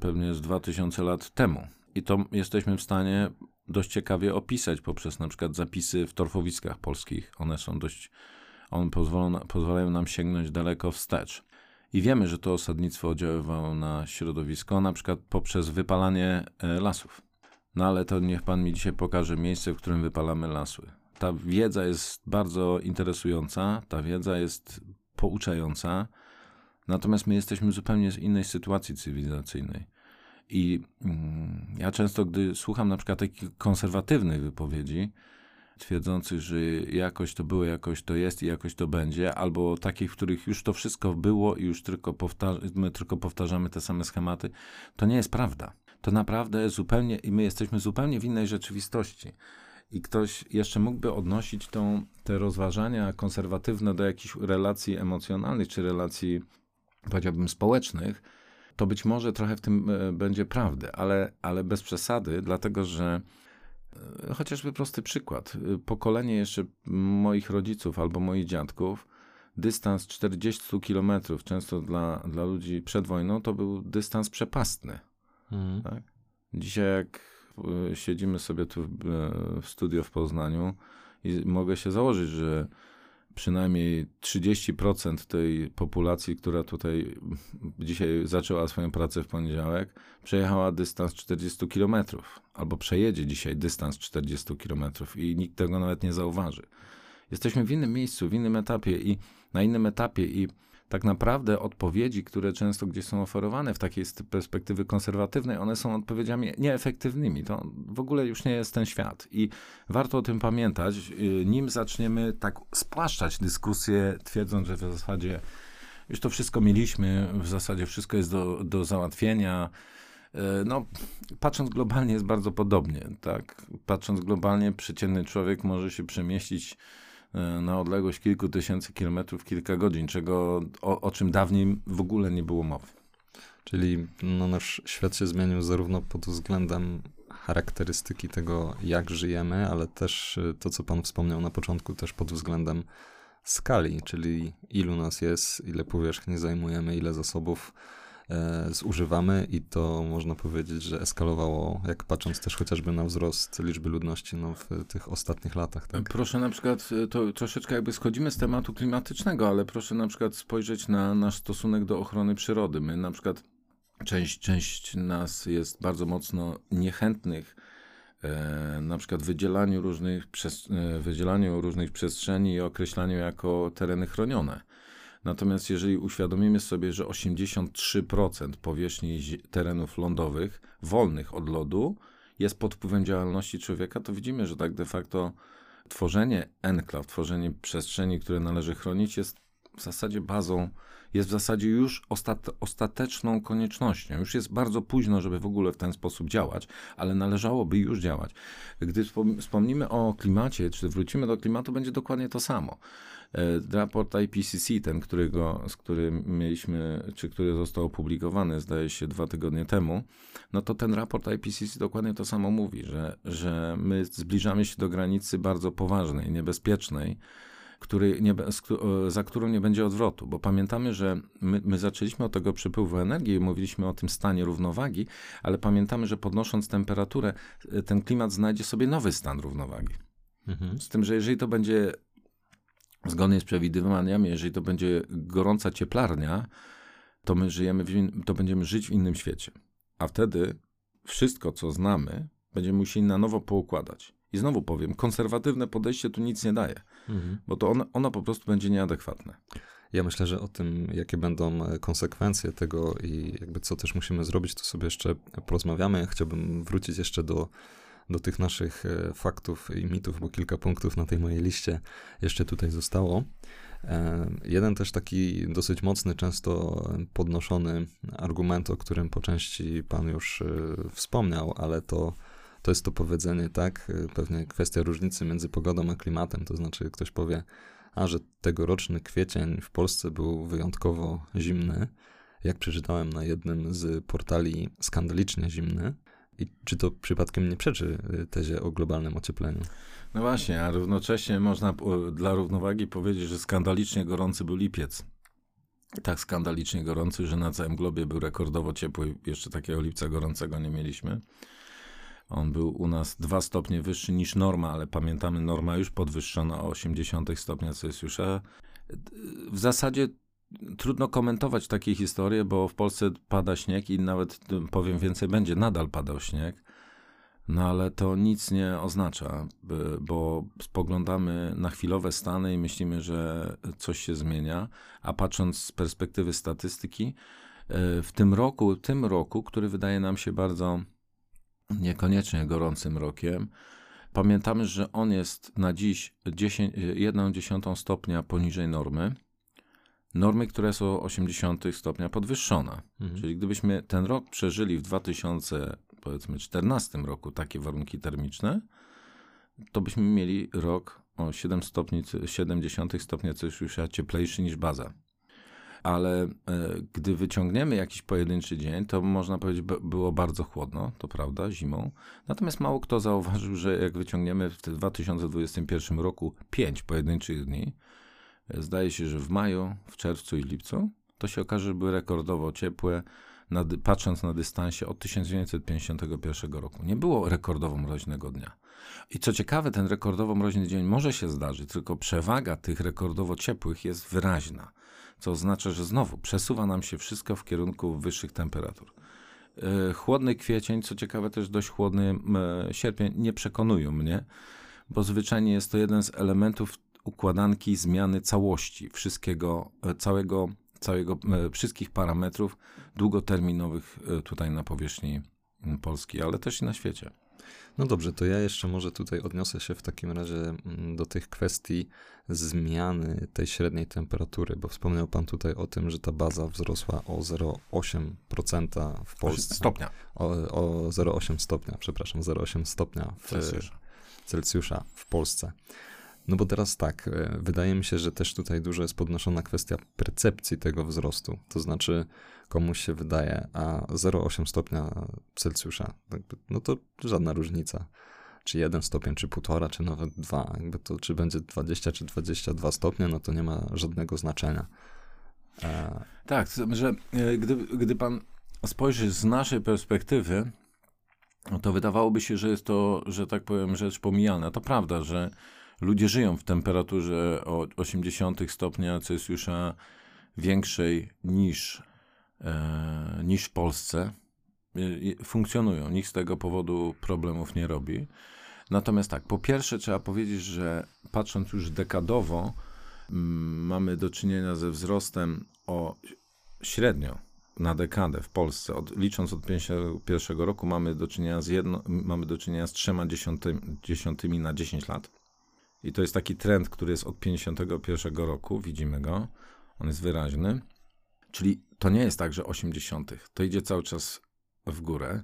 pewnie z 2000 lat temu. I to jesteśmy w stanie dość ciekawie opisać poprzez na przykład zapisy w torfowiskach polskich. One są dość, one pozwolą, pozwalają nam sięgnąć daleko wstecz. I wiemy, że to osadnictwo oddziaływało na środowisko, na przykład poprzez wypalanie e, lasów. No ale to niech pan mi dzisiaj pokaże miejsce, w którym wypalamy lasy. Ta wiedza jest bardzo interesująca, ta wiedza jest pouczająca, Natomiast my jesteśmy zupełnie z innej sytuacji cywilizacyjnej. I mm, ja często, gdy słucham na przykład takich konserwatywnych wypowiedzi, twierdzących, że jakoś to było, jakoś to jest i jakoś to będzie, albo takich, w których już to wszystko było i już tylko my tylko powtarzamy te same schematy, to nie jest prawda. To naprawdę zupełnie, i my jesteśmy zupełnie w innej rzeczywistości. I ktoś jeszcze mógłby odnosić tą, te rozważania konserwatywne do jakichś relacji emocjonalnych czy relacji powiedziałbym, społecznych, to być może trochę w tym e, będzie prawdy, ale, ale bez przesady, dlatego że e, chociażby prosty przykład. E, pokolenie jeszcze moich rodziców albo moich dziadków, dystans 40 kilometrów, często dla, dla ludzi przed wojną, to był dystans przepastny. Mhm. Tak? Dzisiaj jak siedzimy sobie tu w, w studio w Poznaniu i mogę się założyć, że przynajmniej 30% tej populacji, która tutaj dzisiaj zaczęła swoją pracę w poniedziałek, przejechała dystans 40 km, albo przejedzie dzisiaj dystans 40 km i nikt tego nawet nie zauważy. Jesteśmy w innym miejscu, w innym etapie i na innym etapie i tak naprawdę odpowiedzi, które często gdzieś są oferowane w takiej perspektywy konserwatywnej, one są odpowiedziami nieefektywnymi. To w ogóle już nie jest ten świat. I warto o tym pamiętać, y, nim zaczniemy tak spłaszczać dyskusję, twierdząc, że w zasadzie już to wszystko mieliśmy, w zasadzie wszystko jest do, do załatwienia. Y, no, patrząc globalnie jest bardzo podobnie, tak? Patrząc globalnie, przeciętny człowiek może się przemieścić na odległość kilku tysięcy kilometrów kilka godzin, czego, o, o czym dawniej w ogóle nie było mowy. Czyli no, nasz świat się zmienił zarówno pod względem charakterystyki tego, jak żyjemy, ale też e, to, co Pan wspomniał na początku, też pod względem skali, czyli ilu nas jest, ile powierzchni zajmujemy, ile zasobów E, zużywamy i to można powiedzieć, że eskalowało, jak patrząc też chociażby na wzrost liczby ludności no, w tych ostatnich latach. Tak? Proszę na przykład, e, to troszeczkę jakby schodzimy z tematu klimatycznego, ale proszę na przykład spojrzeć na nasz stosunek do ochrony przyrody. My na przykład, część, część nas jest bardzo mocno niechętnych e, na przykład wydzielaniu różnych, wydzielaniu różnych przestrzeni i określaniu jako tereny chronione. Natomiast jeżeli uświadomimy sobie, że 83% powierzchni terenów lądowych wolnych od lodu jest pod wpływem działalności człowieka, to widzimy, że tak de facto tworzenie enklaw, tworzenie przestrzeni, które należy chronić, jest w zasadzie bazą, jest w zasadzie już ostate, ostateczną koniecznością. Już jest bardzo późno, żeby w ogóle w ten sposób działać, ale należałoby już działać. Gdy wspomnimy o klimacie, czy wrócimy do klimatu, będzie dokładnie to samo. E, raport IPCC, ten, którego, z którym mieliśmy, czy który został opublikowany, zdaje się, dwa tygodnie temu, no to ten raport IPCC dokładnie to samo mówi, że, że my zbliżamy się do granicy bardzo poważnej, niebezpiecznej, który nie, za którą nie będzie odwrotu, bo pamiętamy, że my, my, zaczęliśmy od tego przepływu energii i mówiliśmy o tym stanie równowagi, ale pamiętamy, że podnosząc temperaturę, e, ten klimat znajdzie sobie nowy stan równowagi. Mhm. Z tym, że jeżeli to będzie zgodnie z przewidywaniami, jeżeli to będzie gorąca cieplarnia, to my żyjemy, to będziemy żyć w innym świecie. A wtedy wszystko, co znamy, będziemy musieli na nowo poukładać. I znowu powiem, konserwatywne podejście tu nic nie daje, mhm. bo to ono, ono po prostu będzie nieadekwatne. Ja myślę, że o tym, jakie będą e, konsekwencje tego i jakby co też musimy zrobić, to sobie jeszcze porozmawiamy. Chciałbym wrócić jeszcze do do tych naszych e, faktów i mitów, bo kilka punktów na tej mojej liście jeszcze tutaj zostało. E, jeden też taki dosyć mocny, często podnoszony argument, o którym po części Pan już e, wspomniał, ale to, to jest to powiedzenie, tak? Pewnie kwestia różnicy między pogodą a klimatem. To znaczy, ktoś powie, a że tegoroczny kwiecień w Polsce był wyjątkowo zimny. Jak przeczytałem na jednym z portali, skandalicznie zimny. I czy to przypadkiem nie przeczy y, tezie o globalnym ociepleniu? No właśnie, a równocześnie można dla równowagi powiedzieć, że skandalicznie gorący był lipiec. Tak skandalicznie gorący, że na całym globie był rekordowo ciepły. Jeszcze takiego lipca gorącego nie mieliśmy. On był u nas dwa stopnie wyższy niż norma, ale pamiętamy, norma już podwyższona o 80 stopnia Celsjusza. W zasadzie trudno komentować takie historie, bo w Polsce pada śnieg i nawet powiem więcej, będzie nadal padał śnieg. No ale to nic nie oznacza, bo spoglądamy na chwilowe stany i myślimy, że coś się zmienia, a patrząc z perspektywy statystyki, e, w tym roku, tym roku, który wydaje nam się bardzo niekoniecznie gorącym rokiem, pamiętamy, że on jest na dziś 1,1 stopnia poniżej normy normy, która jest o 80 stopnia podwyższona. Mhm. Czyli gdybyśmy ten rok przeżyli w 2014 roku takie warunki termiczne, to byśmy mieli rok o 7 stopni, 70 stopnia Celsjusza cieplejszy niż baza. Ale e, gdy wyciągniemy jakiś pojedynczy dzień, to można powiedzieć, było bardzo chłodno, to prawda, zimą. Natomiast mało kto zauważył, że jak wyciągniemy w 2021 roku 5 pojedynczych dni, Zdaje się, że w maju, w czerwcu i lipcu to się okaże, że były rekordowo ciepłe, na, patrząc na dystansie od 1951 roku. Nie było rekordowo mroźnego dnia. I co ciekawe, ten rekordowo mroźny dzień może się zdarzyć, tylko przewaga tych rekordowo ciepłych jest wyraźna, co oznacza, że znowu przesuwa nam się wszystko w kierunku wyższych temperatur. E, chłodny kwiecień, co ciekawe też dość chłodny sierpień, nie przekonują mnie, bo zwyczajnie jest to jeden z elementów układanki zmiany całości, wszystkiego, e, całego całego, e, wszystkich parametrów długoterminowych e, tutaj na powierzchni Polski, ale też i na świecie. No dobrze, to ja jeszcze może tutaj odniosę się w takim razie mm, do tych kwestii zmiany tej średniej temperatury, bo wspomniał Pan tutaj o tym, że ta baza wzrosła o 0,8% w Polsce. Stopnia. O, o 0,8 stopnia, przepraszam, 0,8 stopnia w Celsjusza. Celsjusza w Polsce. No bo teraz tak, e, wydaje mi się, że też tutaj dużo jest podnoszona kwestia percepcji tego wzrostu. To znaczy, komuś się wydaje, a 0,8 stopnia Celsjusza, no to żadna różnica. Czy jeden stopień, czy półtora, czy nawet dwa. Jakby to, czy będzie 20, czy 22 stopnie, no to nie ma żadnego znaczenia. E... Tak, że e, gdy, gdy pan spojrzy z naszej perspektywy, to wydawałoby się, że jest to, że tak powiem, rzecz pomijalna. To prawda, że ludzie żyją w temperaturze o 80 stopnia Celsjusza większej niż, e, niż w Polsce. E, funkcjonują, nikt z tego powodu problemów nie robi. Natomiast tak, po pierwsze trzeba powiedzieć, że patrząc już dekadowo, m, mamy do czynienia ze wzrostem o średnio na dekadę w Polsce, od, licząc od 51 roku, mamy do czynienia z, jedno, mamy do czynienia z trzema dziesiątymi na 10 lat. I to jest taki trend, który jest od 51 roku, widzimy go, on jest wyraźny. Czyli to nie jest tak, że 80. To idzie cały czas w górę.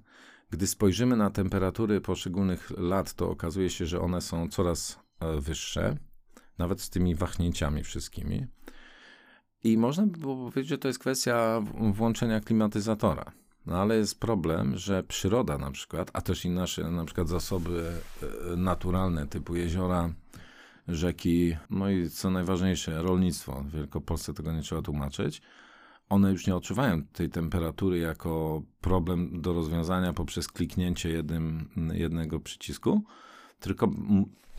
Gdy spojrzymy na temperatury poszczególnych lat, to okazuje się, że one są coraz e, wyższe, nawet z tymi wahnięciami wszystkimi. I można by było powiedzieć, że to jest kwestia włączenia klimatyzatora. No ale jest problem, że przyroda na przykład, a też i nasze na przykład zasoby e, naturalne typu jeziora, rzeki, no i co najważniejsze, rolnictwo. W Wielkopolsce tego nie trzeba tłumaczyć. One już nie odczuwają tej temperatury jako problem do rozwiązania poprzez kliknięcie jednym, jednego przycisku, tylko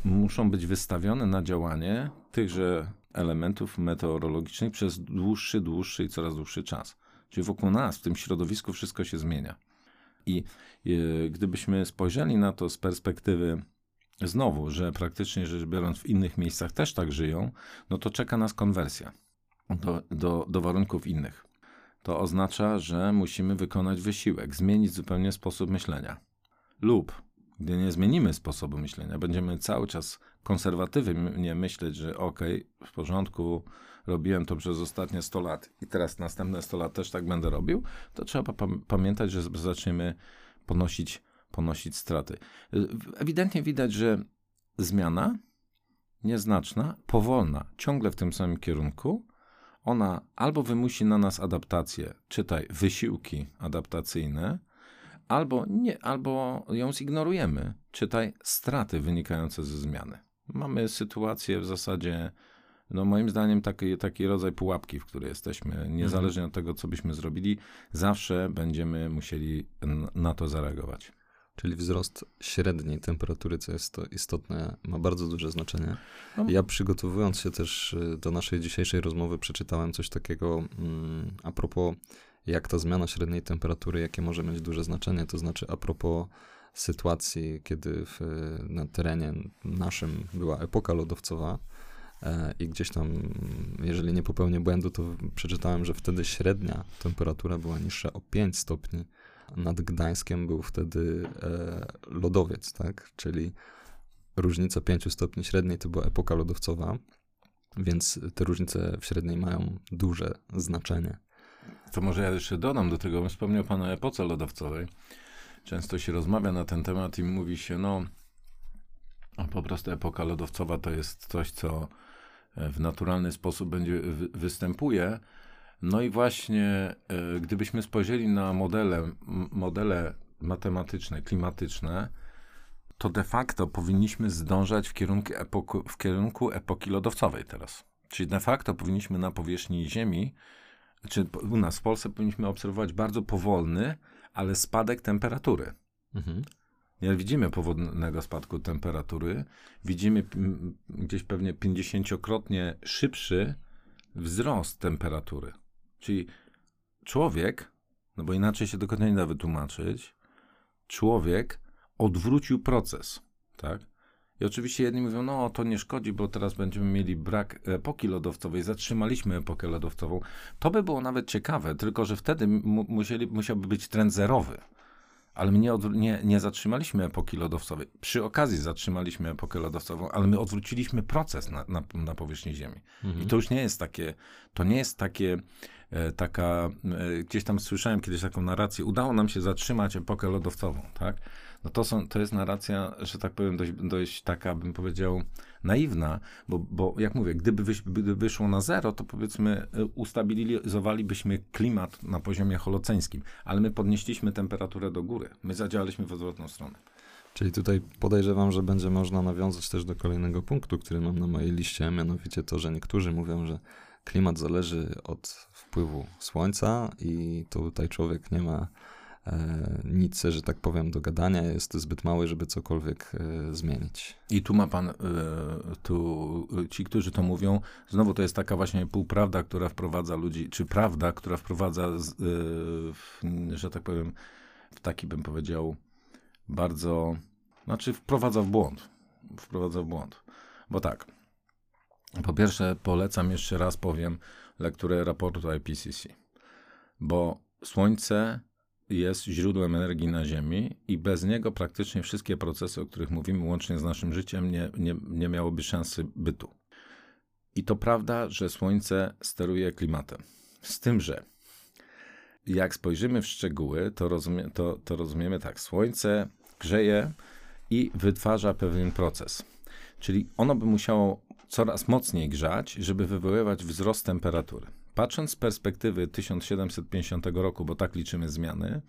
muszą być wystawione na działanie tychże elementów meteorologicznych przez dłuższy, dłuższy i coraz dłuższy czas. Czyli wokół nas, w tym środowisku, wszystko się zmienia. I e, gdybyśmy spojrzeli na to z perspektywy znowu, że praktycznie rzecz biorąc w innych miejscach też tak żyją, no to czeka nas konwersja do, do, do warunków innych. To oznacza, że musimy wykonać wysiłek, zmienić zupełnie sposób myślenia. Lub, gdy nie zmienimy sposobu myślenia, będziemy cały czas konserwatywnie myśleć, że ok, w porządku, robiłem to przez ostatnie 100 lat i teraz następne 100 lat też tak będę robił, to trzeba pamiętać, że zaczniemy ponosić ponosić straty. Ewidentnie widać, że zmiana nieznaczna, powolna, ciągle w tym samym kierunku, ona albo wymusi na nas adaptację, czytaj wysiłki adaptacyjne, albo nie, albo ją zignorujemy, czytaj straty wynikające ze zmiany. Mamy sytuację w zasadzie, no moim zdaniem taki, taki rodzaj pułapki, w której jesteśmy, niezależnie od tego, co byśmy zrobili, zawsze będziemy musieli na to zareagować czyli wzrost średniej temperatury, co jest to istotne, ma bardzo duże znaczenie. No. Ja przygotowując się też y, do naszej dzisiejszej rozmowy, przeczytałem coś takiego mm, a propos, jak ta zmiana średniej temperatury, jakie może mieć duże znaczenie, to znaczy a propos sytuacji, kiedy w, na terenie naszym była epoka lodowcowa, e, i gdzieś tam, jeżeli nie popełnię błędu, to przeczytałem, że wtedy średnia temperatura była niższa o 5 stopni nad Gdańskiem był wtedy e, lodowiec, tak? Czyli różnica 5 stopni średniej to była epoka lodowcowa, więc te różnice w średniej mają duże znaczenie. To może ja jeszcze dodam do tego, wspomniał Pan o epoce lodowcowej. Często się rozmawia na ten temat i mówi się, no po prostu epoka lodowcowa to jest coś, co w naturalny sposób będzie występuje, no i właśnie, e, gdybyśmy spojrzeli na modele, modele matematyczne, klimatyczne, to de facto powinniśmy zdążać w kierunku, epoku, w kierunku epoki lodowcowej teraz. Czyli de facto powinniśmy na powierzchni Ziemi, czy u nas w Polsce powinniśmy obserwować bardzo powolny, ale spadek temperatury. Mhm. Nie widzimy powolnego spadku temperatury, widzimy gdzieś pewnie 50-krotnie szybszy wzrost temperatury. Czyli człowiek, no bo inaczej się tego nie da wytłumaczyć, człowiek odwrócił proces, tak? I oczywiście jedni mówią, no to nie szkodzi, bo teraz będziemy mieli brak epoki lodowcowej, zatrzymaliśmy epokę lodowcową. To by było nawet ciekawe, tylko że wtedy musieli, musiałby być trend zerowy. Ale my nie, nie, nie zatrzymaliśmy epoki lodowcowej. Przy okazji zatrzymaliśmy epokę lodowcową, ale my odwróciliśmy proces na, na, na powierzchni Ziemi. Mhm. I to już nie jest takie, to nie jest takie, taka, e, gdzieś tam słyszałem kiedyś taką narrację, udało nam się zatrzymać epokę lodowcową, tak? no to, są, to jest narracja, że tak powiem, dość, dość taka, bym powiedział, naiwna, bo, bo jak mówię, gdyby, gdyby wyszło na zero, to powiedzmy e, ustabilizowalibyśmy klimat na poziomie holoceńskim, ale my podnieśliśmy temperaturę do góry. My zadziałaliśmy w odwrotną stronę. Czyli tutaj podejrzewam, że będzie można nawiązać też do kolejnego punktu, który mam na mojej liście, mianowicie to, że niektórzy mówią, że klimat zależy od wpływu słońca i tutaj człowiek nie ma E, nic, że tak powiem, do gadania jest zbyt mały, żeby cokolwiek e, zmienić. I tu ma pan, e, tu ci, którzy to mówią, znowu to jest taka właśnie półprawda, która wprowadza ludzi, czy prawda, która wprowadza, że tak powiem, w taki bym powiedział, bardzo, znaczy wprowadza w błąd. Wprowadza w błąd. Bo tak, po pierwsze polecam jeszcze raz powiem lekturę raportu IPCC, bo Słońce jest źródłem energii na Ziemi i bez niego praktycznie wszystkie procesy, o których mówimy, łącznie z naszym życiem, nie, nie, nie miałoby szansy bytu. I to prawda, że Słońce steruje klimatem. Z tym, że jak spojrzymy w szczegóły, to, rozumie, to, to rozumiemy tak. Słońce grzeje i wytwarza pewien proces. Czyli ono by musiało coraz mocniej grzać, żeby wywoływać wzrost temperatury. Patrząc z perspektywy 1750 roku, bo tak liczymy zmiany,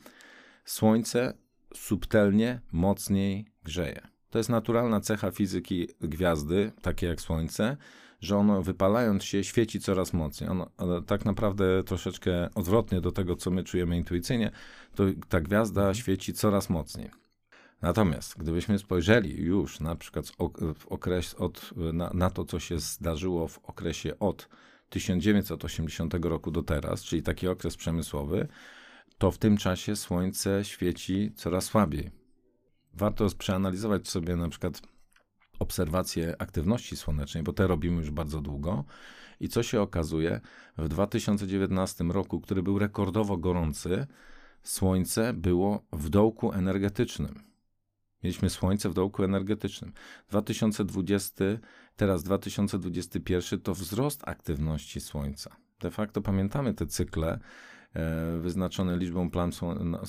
Słońce subtelnie mocniej grzeje. To jest naturalna cecha fizyki gwiazdy, takie jak Słońce, że ono wypalając się świeci coraz mocniej. Ono, tak naprawdę troszeczkę odwrotnie do tego, co my czujemy intuicyjnie, to ta gwiazda świeci coraz mocniej. Natomiast gdybyśmy spojrzeli już na przykład w okres od, na, na to, co się zdarzyło w okresie od 1980 roku do teraz, czyli taki okres przemysłowy, to w tym czasie słońce świeci coraz słabiej. Warto przeanalizować sobie na przykład obserwacje aktywności słonecznej, bo te robimy już bardzo długo. I co się okazuje, w 2019 roku, który był rekordowo gorący, słońce było w dołku energetycznym. Mieliśmy słońce w dołku energetycznym. 2020, teraz 2021 to wzrost aktywności słońca. De facto pamiętamy te cykle e, wyznaczone liczbą plam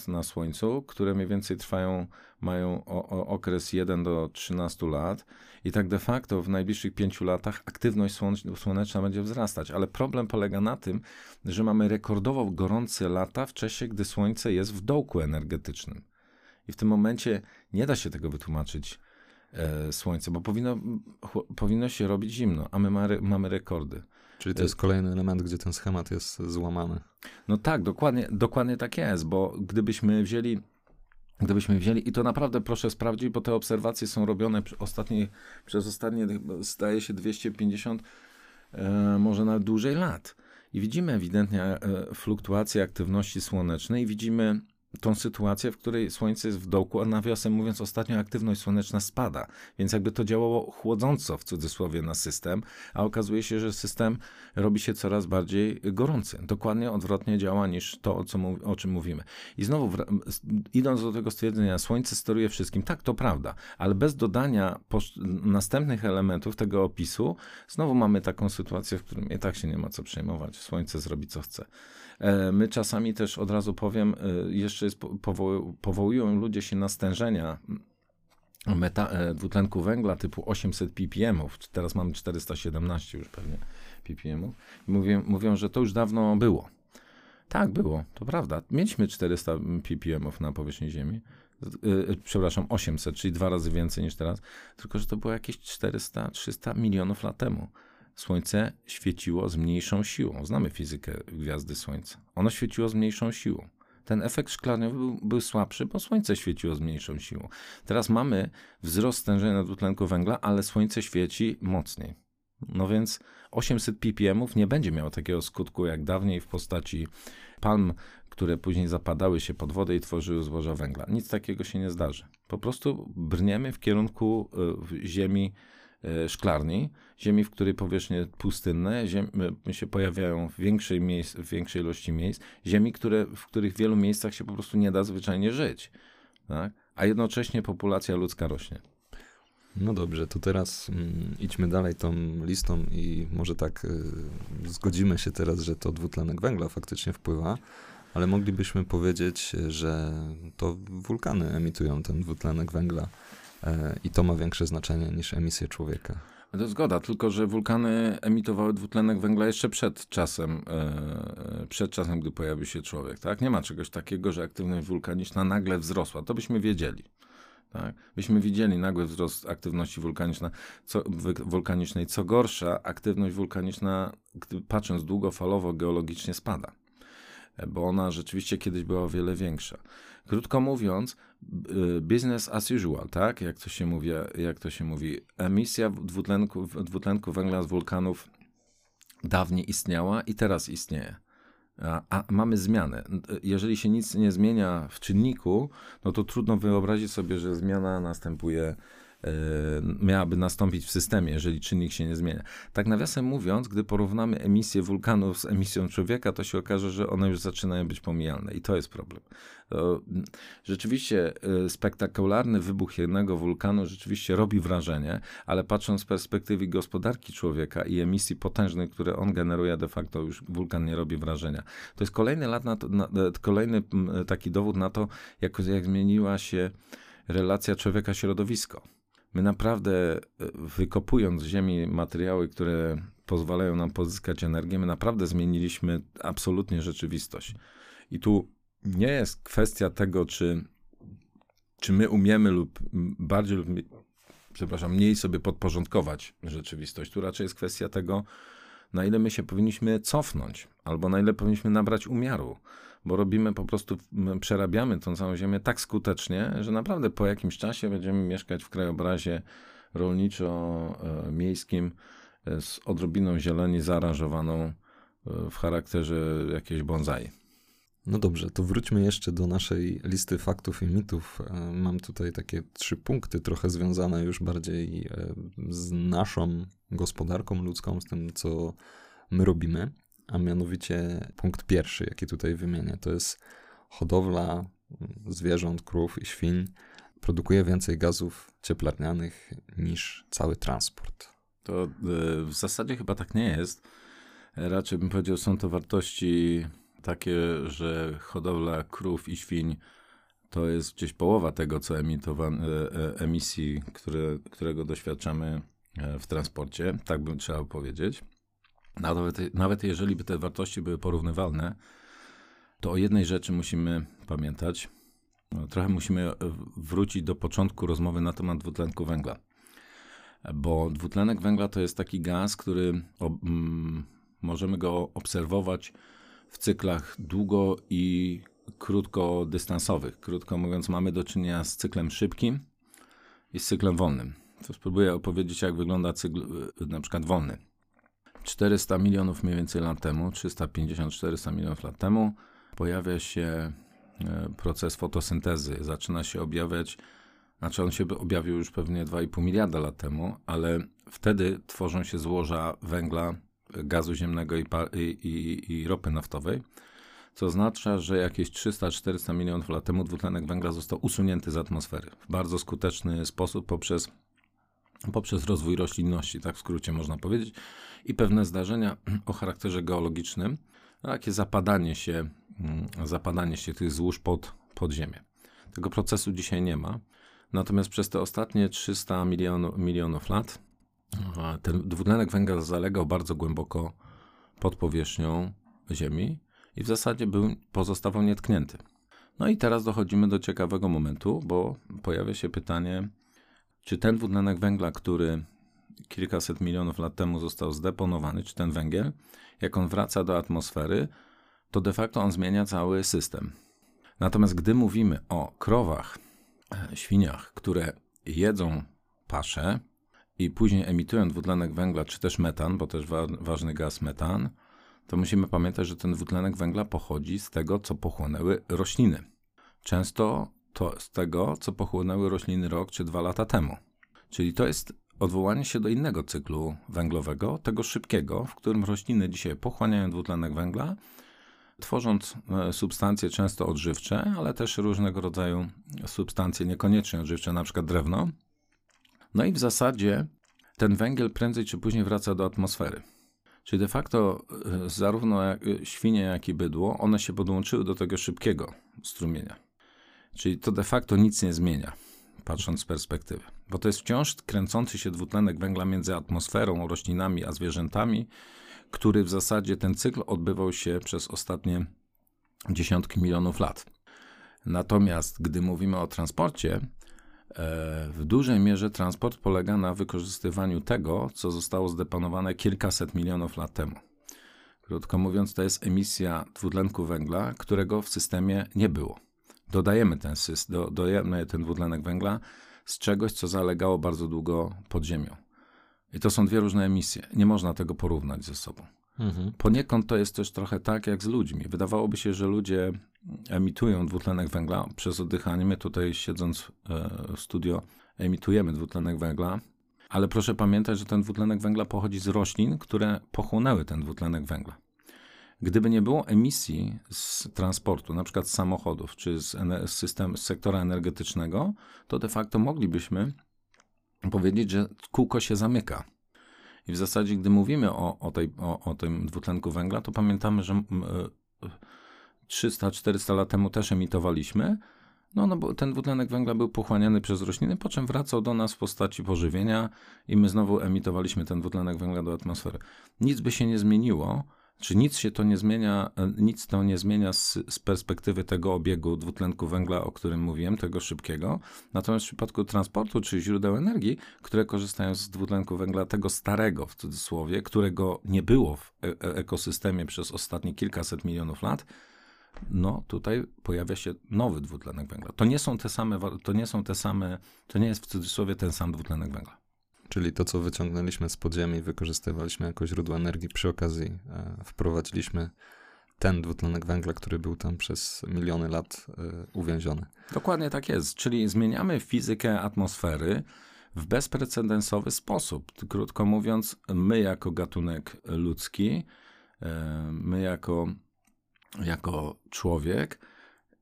na, Słońcu, które mniej więcej trwają, mają o, o okres 1 do 13 lat i tak de facto w najbliższych 5 latach aktywność słoneczna będzie wzrastać. Ale problem polega na tym, że mamy rekordowo gorące lata w czasie, gdy Słońce jest w dołku energetycznym. I w tym momencie nie da się tego wytłumaczyć e, słońce, bo powinno, powinno się robić zimno, a my ma, mamy rekordy. Czyli to jest kolejny element, gdzie ten schemat jest złamany. No tak, dokładnie, dokładnie tak jest, bo gdybyśmy wzięli Gdybyśmy wzięli, i to naprawdę proszę sprawdzić, bo te obserwacje są robione ostatnie, przez ostatnie, zdaje się, 250, e, może nawet dłużej lat. I widzimy ewidentnie e, fluktuację aktywności słonecznej, widzimy tą sytuację, w której Słońce jest w dołku, a nawiasem mówiąc, ostatnio aktywność słoneczna spada, więc jakby to działało chłodząco w cudzysłowie na system, a okazuje się, że system robi się coraz bardziej gorący. Dokładnie odwrotnie działa niż to, o, co, o czym mówimy. I znowu, idąc do tego stwierdzenia, Słońce steruje wszystkim, tak, to prawda, ale bez dodania następnych elementów tego opisu, znowu mamy taką sytuację, w którym i tak się nie ma co przejmować. Słońce zrobi co chce. E, my czasami też od razu powiem, e, jeszcze jest, powołują ludzie się na stężenia meta, e, dwutlenku węgla typu 800 ppm, teraz mamy 417 już pewnie ppm, mówią, mówią, że to już dawno było. Tak, było, to prawda. Mieliśmy 400 ppm na powierzchni Ziemi. Przepraszam, 800, czyli dwa razy więcej niż teraz, tylko że to było jakieś 400-300 milionów lat temu. Słońce świeciło z mniejszą siłą. Znamy fizykę gwiazdy Słońca. Ono świeciło z mniejszą siłą. Ten efekt szklaniowy był, był, słabszy, bo Słońce świeciło z mniejszą siłą. Teraz mamy wzrost stężenia dwutlenku węgla, ale Słońce świeci mocniej. No więc 800 ppm nie będzie miało takiego skutku jak dawniej w postaci palm, które później zapadały się pod wodę i tworzyły złoża węgla. Nic takiego się nie zdarzy. Po prostu brniemy w kierunku y, ziemi szklarni, ziemi, w której powierzchnie pustynne ziem, y, się pojawiają w większej, miejsc, w większej ilości miejsc, ziemi, które, w których w wielu miejscach się po prostu nie da zwyczajnie żyć. Tak? A jednocześnie populacja ludzka rośnie. No dobrze, to teraz mm, idźmy dalej tą listą i może tak y, zgodzimy się teraz, że to dwutlenek węgla faktycznie wpływa, ale moglibyśmy powiedzieć, że to wulkany emitują ten dwutlenek węgla i to ma większe znaczenie niż emisje człowieka. To zgoda, tylko że wulkany emitowały dwutlenek węgla jeszcze przed czasem, e, przed czasem, gdy pojawił się człowiek. Tak? Nie ma czegoś takiego, że aktywność wulkaniczna nagle wzrosła. To byśmy wiedzieli. Tak? Byśmy widzieli nagły wzrost aktywności. Co, wulkanicznej. Co gorsza, aktywność wulkaniczna, patrząc długofalowo, geologicznie spada, bo ona rzeczywiście kiedyś była o wiele większa. Krótko mówiąc, business as usual, tak? Jak to się mówi, jak to się mówi. emisja dwutlenku, dwutlenku węgla z wulkanów dawniej istniała i teraz istnieje a, a, mamy zmianę. Jeżeli się nic nie zmienia w czynniku, no to trudno wyobrazić sobie, że zmiana następuje miałaby nastąpić w systemie, jeżeli czynnik się nie zmienia. Tak nawiasem mówiąc, gdy porównamy emisję wulkanów z emisją człowieka, to się okaże, że one już zaczynają być pomijalne i to jest problem. To rzeczywiście e, spektakularny wybuch jednego wulkanu rzeczywiście robi wrażenie, ale patrząc z perspektywy gospodarki człowieka i emisji potężnych, które on generuje, de facto już wulkan nie robi wrażenia. To jest kolejny, lat na to, na, kolejny taki dowód na to, jak, jak zmieniła się relacja człowieka-środowisko. My naprawdę, e, wykopując z ziemi materiały, które pozwalają nam pozyskać energię, my naprawdę zmieniliśmy absolutnie rzeczywistość. I tu nie jest kwestia tego, czy, czy my umiemy lub bardziej lub przepraszam, mniej sobie podporządkować rzeczywistość. Tu raczej jest kwestia tego, na ile my się powinniśmy cofnąć, albo na ile powinniśmy nabrać umiaru bo robimy po prostu, przerabiamy tą całą ziemię tak skutecznie, że naprawdę po jakimś czasie będziemy mieszkać w krajobrazie rolniczo-miejskim e, z odrobiną zieleni zaaranżowaną e, w charakterze jakiejś bonsai. No dobrze, to wróćmy jeszcze do naszej listy faktów i mitów. E, mam tutaj takie trzy punkty, trochę związane już bardziej z naszą gospodarką ludzką, z tym, co my robimy a mianowicie punkt pierwszy, jaki tutaj wymienię, to jest hodowla zwierząt, krów i świń produkuje więcej gazów cieplarnianych niż cały transport. To e, w zasadzie chyba tak nie jest. Raczej bym powiedział, są to wartości takie, że hodowla krów i świń to jest gdzieś połowa tego, co emitowane, e, emisji, które, którego doświadczamy e, w transporcie. Tak bym trzeba powiedzieć. Nawet, nawet jeżeli by te wartości były porównywalne, to o jednej rzeczy musimy pamiętać. No, trochę musimy e, wrócić do początku rozmowy na temat dwutlenku węgla. Bo dwutlenek węgla to jest taki gaz, który o, mm, możemy go obserwować w cyklach długo i krótkodystansowych. Krótko mówiąc, mamy do czynienia z cyklem szybkim i z cyklem wolnym. To spróbuję opowiedzieć, jak wygląda cykl e, na przykład wolny. 400 milionów mniej więcej lat temu, 350-400 milionów lat temu, pojawia się e, proces fotosyntezy. Zaczyna się objawiać, znaczy on się objawił już pewnie 2,5 miliarda lat temu, ale wtedy tworzą się złoża węgla, gazu ziemnego i, i, i ropy naftowej, co oznacza, że jakieś 300-400 milionów lat temu dwutlenek węgla został usunięty z atmosfery w bardzo skuteczny sposób poprzez, poprzez rozwój roślinności, tak w skrócie można powiedzieć i pewne zdarzenia o charakterze geologicznym, takie zapadanie się, mm, zapadanie się tych złóż pod, pod ziemię. Tego procesu dzisiaj nie ma. Natomiast przez te ostatnie 300 milionów, lat ten dwutlenek węgla zalegał bardzo głęboko pod powierzchnią Ziemi i w zasadzie był, pozostawał nietknięty. No i teraz dochodzimy do ciekawego momentu, bo pojawia się pytanie, czy ten dwutlenek węgla, który kilkaset milionów lat temu został zdeponowany, czy ten węgiel, jak on wraca do atmosfery, to de facto on zmienia cały system. Natomiast gdy mówimy o krowach, e, świniach, które jedzą paszę i później emitują dwutlenek węgla, czy też metan, bo też wa ważny gaz metan, to musimy pamiętać, że ten dwutlenek węgla pochodzi z tego, co pochłonęły rośliny. Często to z tego, co pochłonęły rośliny rok czy dwa lata temu. Czyli to jest odwołanie się do innego cyklu węglowego, tego szybkiego, w którym rośliny dzisiaj pochłaniają dwutlenek węgla, tworząc e, substancje często odżywcze, ale też różnego rodzaju substancje niekoniecznie odżywcze, na przykład drewno. No i w zasadzie ten węgiel prędzej czy później wraca do atmosfery. Czyli de facto e, zarówno świnie, jak i bydło, one się podłączyły do tego szybkiego strumienia. Czyli to de facto nic nie zmienia, patrząc z perspektywy. Bo to jest wciąż kręcący się dwutlenek węgla między atmosferą, roślinami a zwierzętami, który w zasadzie ten cykl odbywał się przez ostatnie dziesiątki milionów lat. Natomiast gdy mówimy o transporcie, e, w dużej mierze transport polega na wykorzystywaniu tego, co zostało zdeponowane kilkaset milionów lat temu. Krótko mówiąc, to jest emisja dwutlenku węgla, którego w systemie nie było. Dodajemy ten, dodajemy ten dwutlenek węgla z czegoś, co zalegało bardzo długo pod ziemią. I to są dwie różne emisje. Nie można tego porównać ze sobą. Mhm. Poniekąd to jest też trochę tak jak z ludźmi. Wydawałoby się, że ludzie emitują dwutlenek węgla przez oddychanie. My tutaj siedząc e, w studio emitujemy dwutlenek węgla, ale proszę pamiętać, że ten dwutlenek węgla pochodzi z roślin, które pochłonęły ten dwutlenek węgla. Gdyby nie było emisji z transportu, na przykład z samochodów czy z, z sektora energetycznego, to de facto moglibyśmy powiedzieć, że kółko się zamyka. I w zasadzie, gdy mówimy o, o, tej, o, o tym dwutlenku węgla, to pamiętamy, że 300-400 lat temu też emitowaliśmy. No, no bo ten dwutlenek węgla był pochłaniany przez rośliny, po czym wracał do nas w postaci pożywienia i my znowu emitowaliśmy ten dwutlenek węgla do atmosfery. Nic by się nie zmieniło, czy nic się to nie zmienia, e, nic to nie zmienia z, z, perspektywy tego obiegu dwutlenku węgla, o którym mówiłem, tego szybkiego. Natomiast w przypadku transportu czy źródeł energii, które korzystają z dwutlenku węgla, tego starego w cudzysłowie, którego nie było w e, e ekosystemie przez ostatnie kilkaset milionów lat, no tutaj pojawia się nowy dwutlenek węgla. To nie są te same, to nie są te same, to nie jest w cudzysłowie ten sam dwutlenek węgla. Czyli to, co wyciągnęliśmy z podziemi, wykorzystywaliśmy jako źródło energii, przy okazji e, wprowadziliśmy ten dwutlenek węgla, który był tam przez miliony lat e, uwięziony. Dokładnie tak jest. Czyli zmieniamy fizykę atmosfery w bezprecedensowy sposób. Krótko mówiąc, my jako gatunek ludzki, e, my jako, jako człowiek,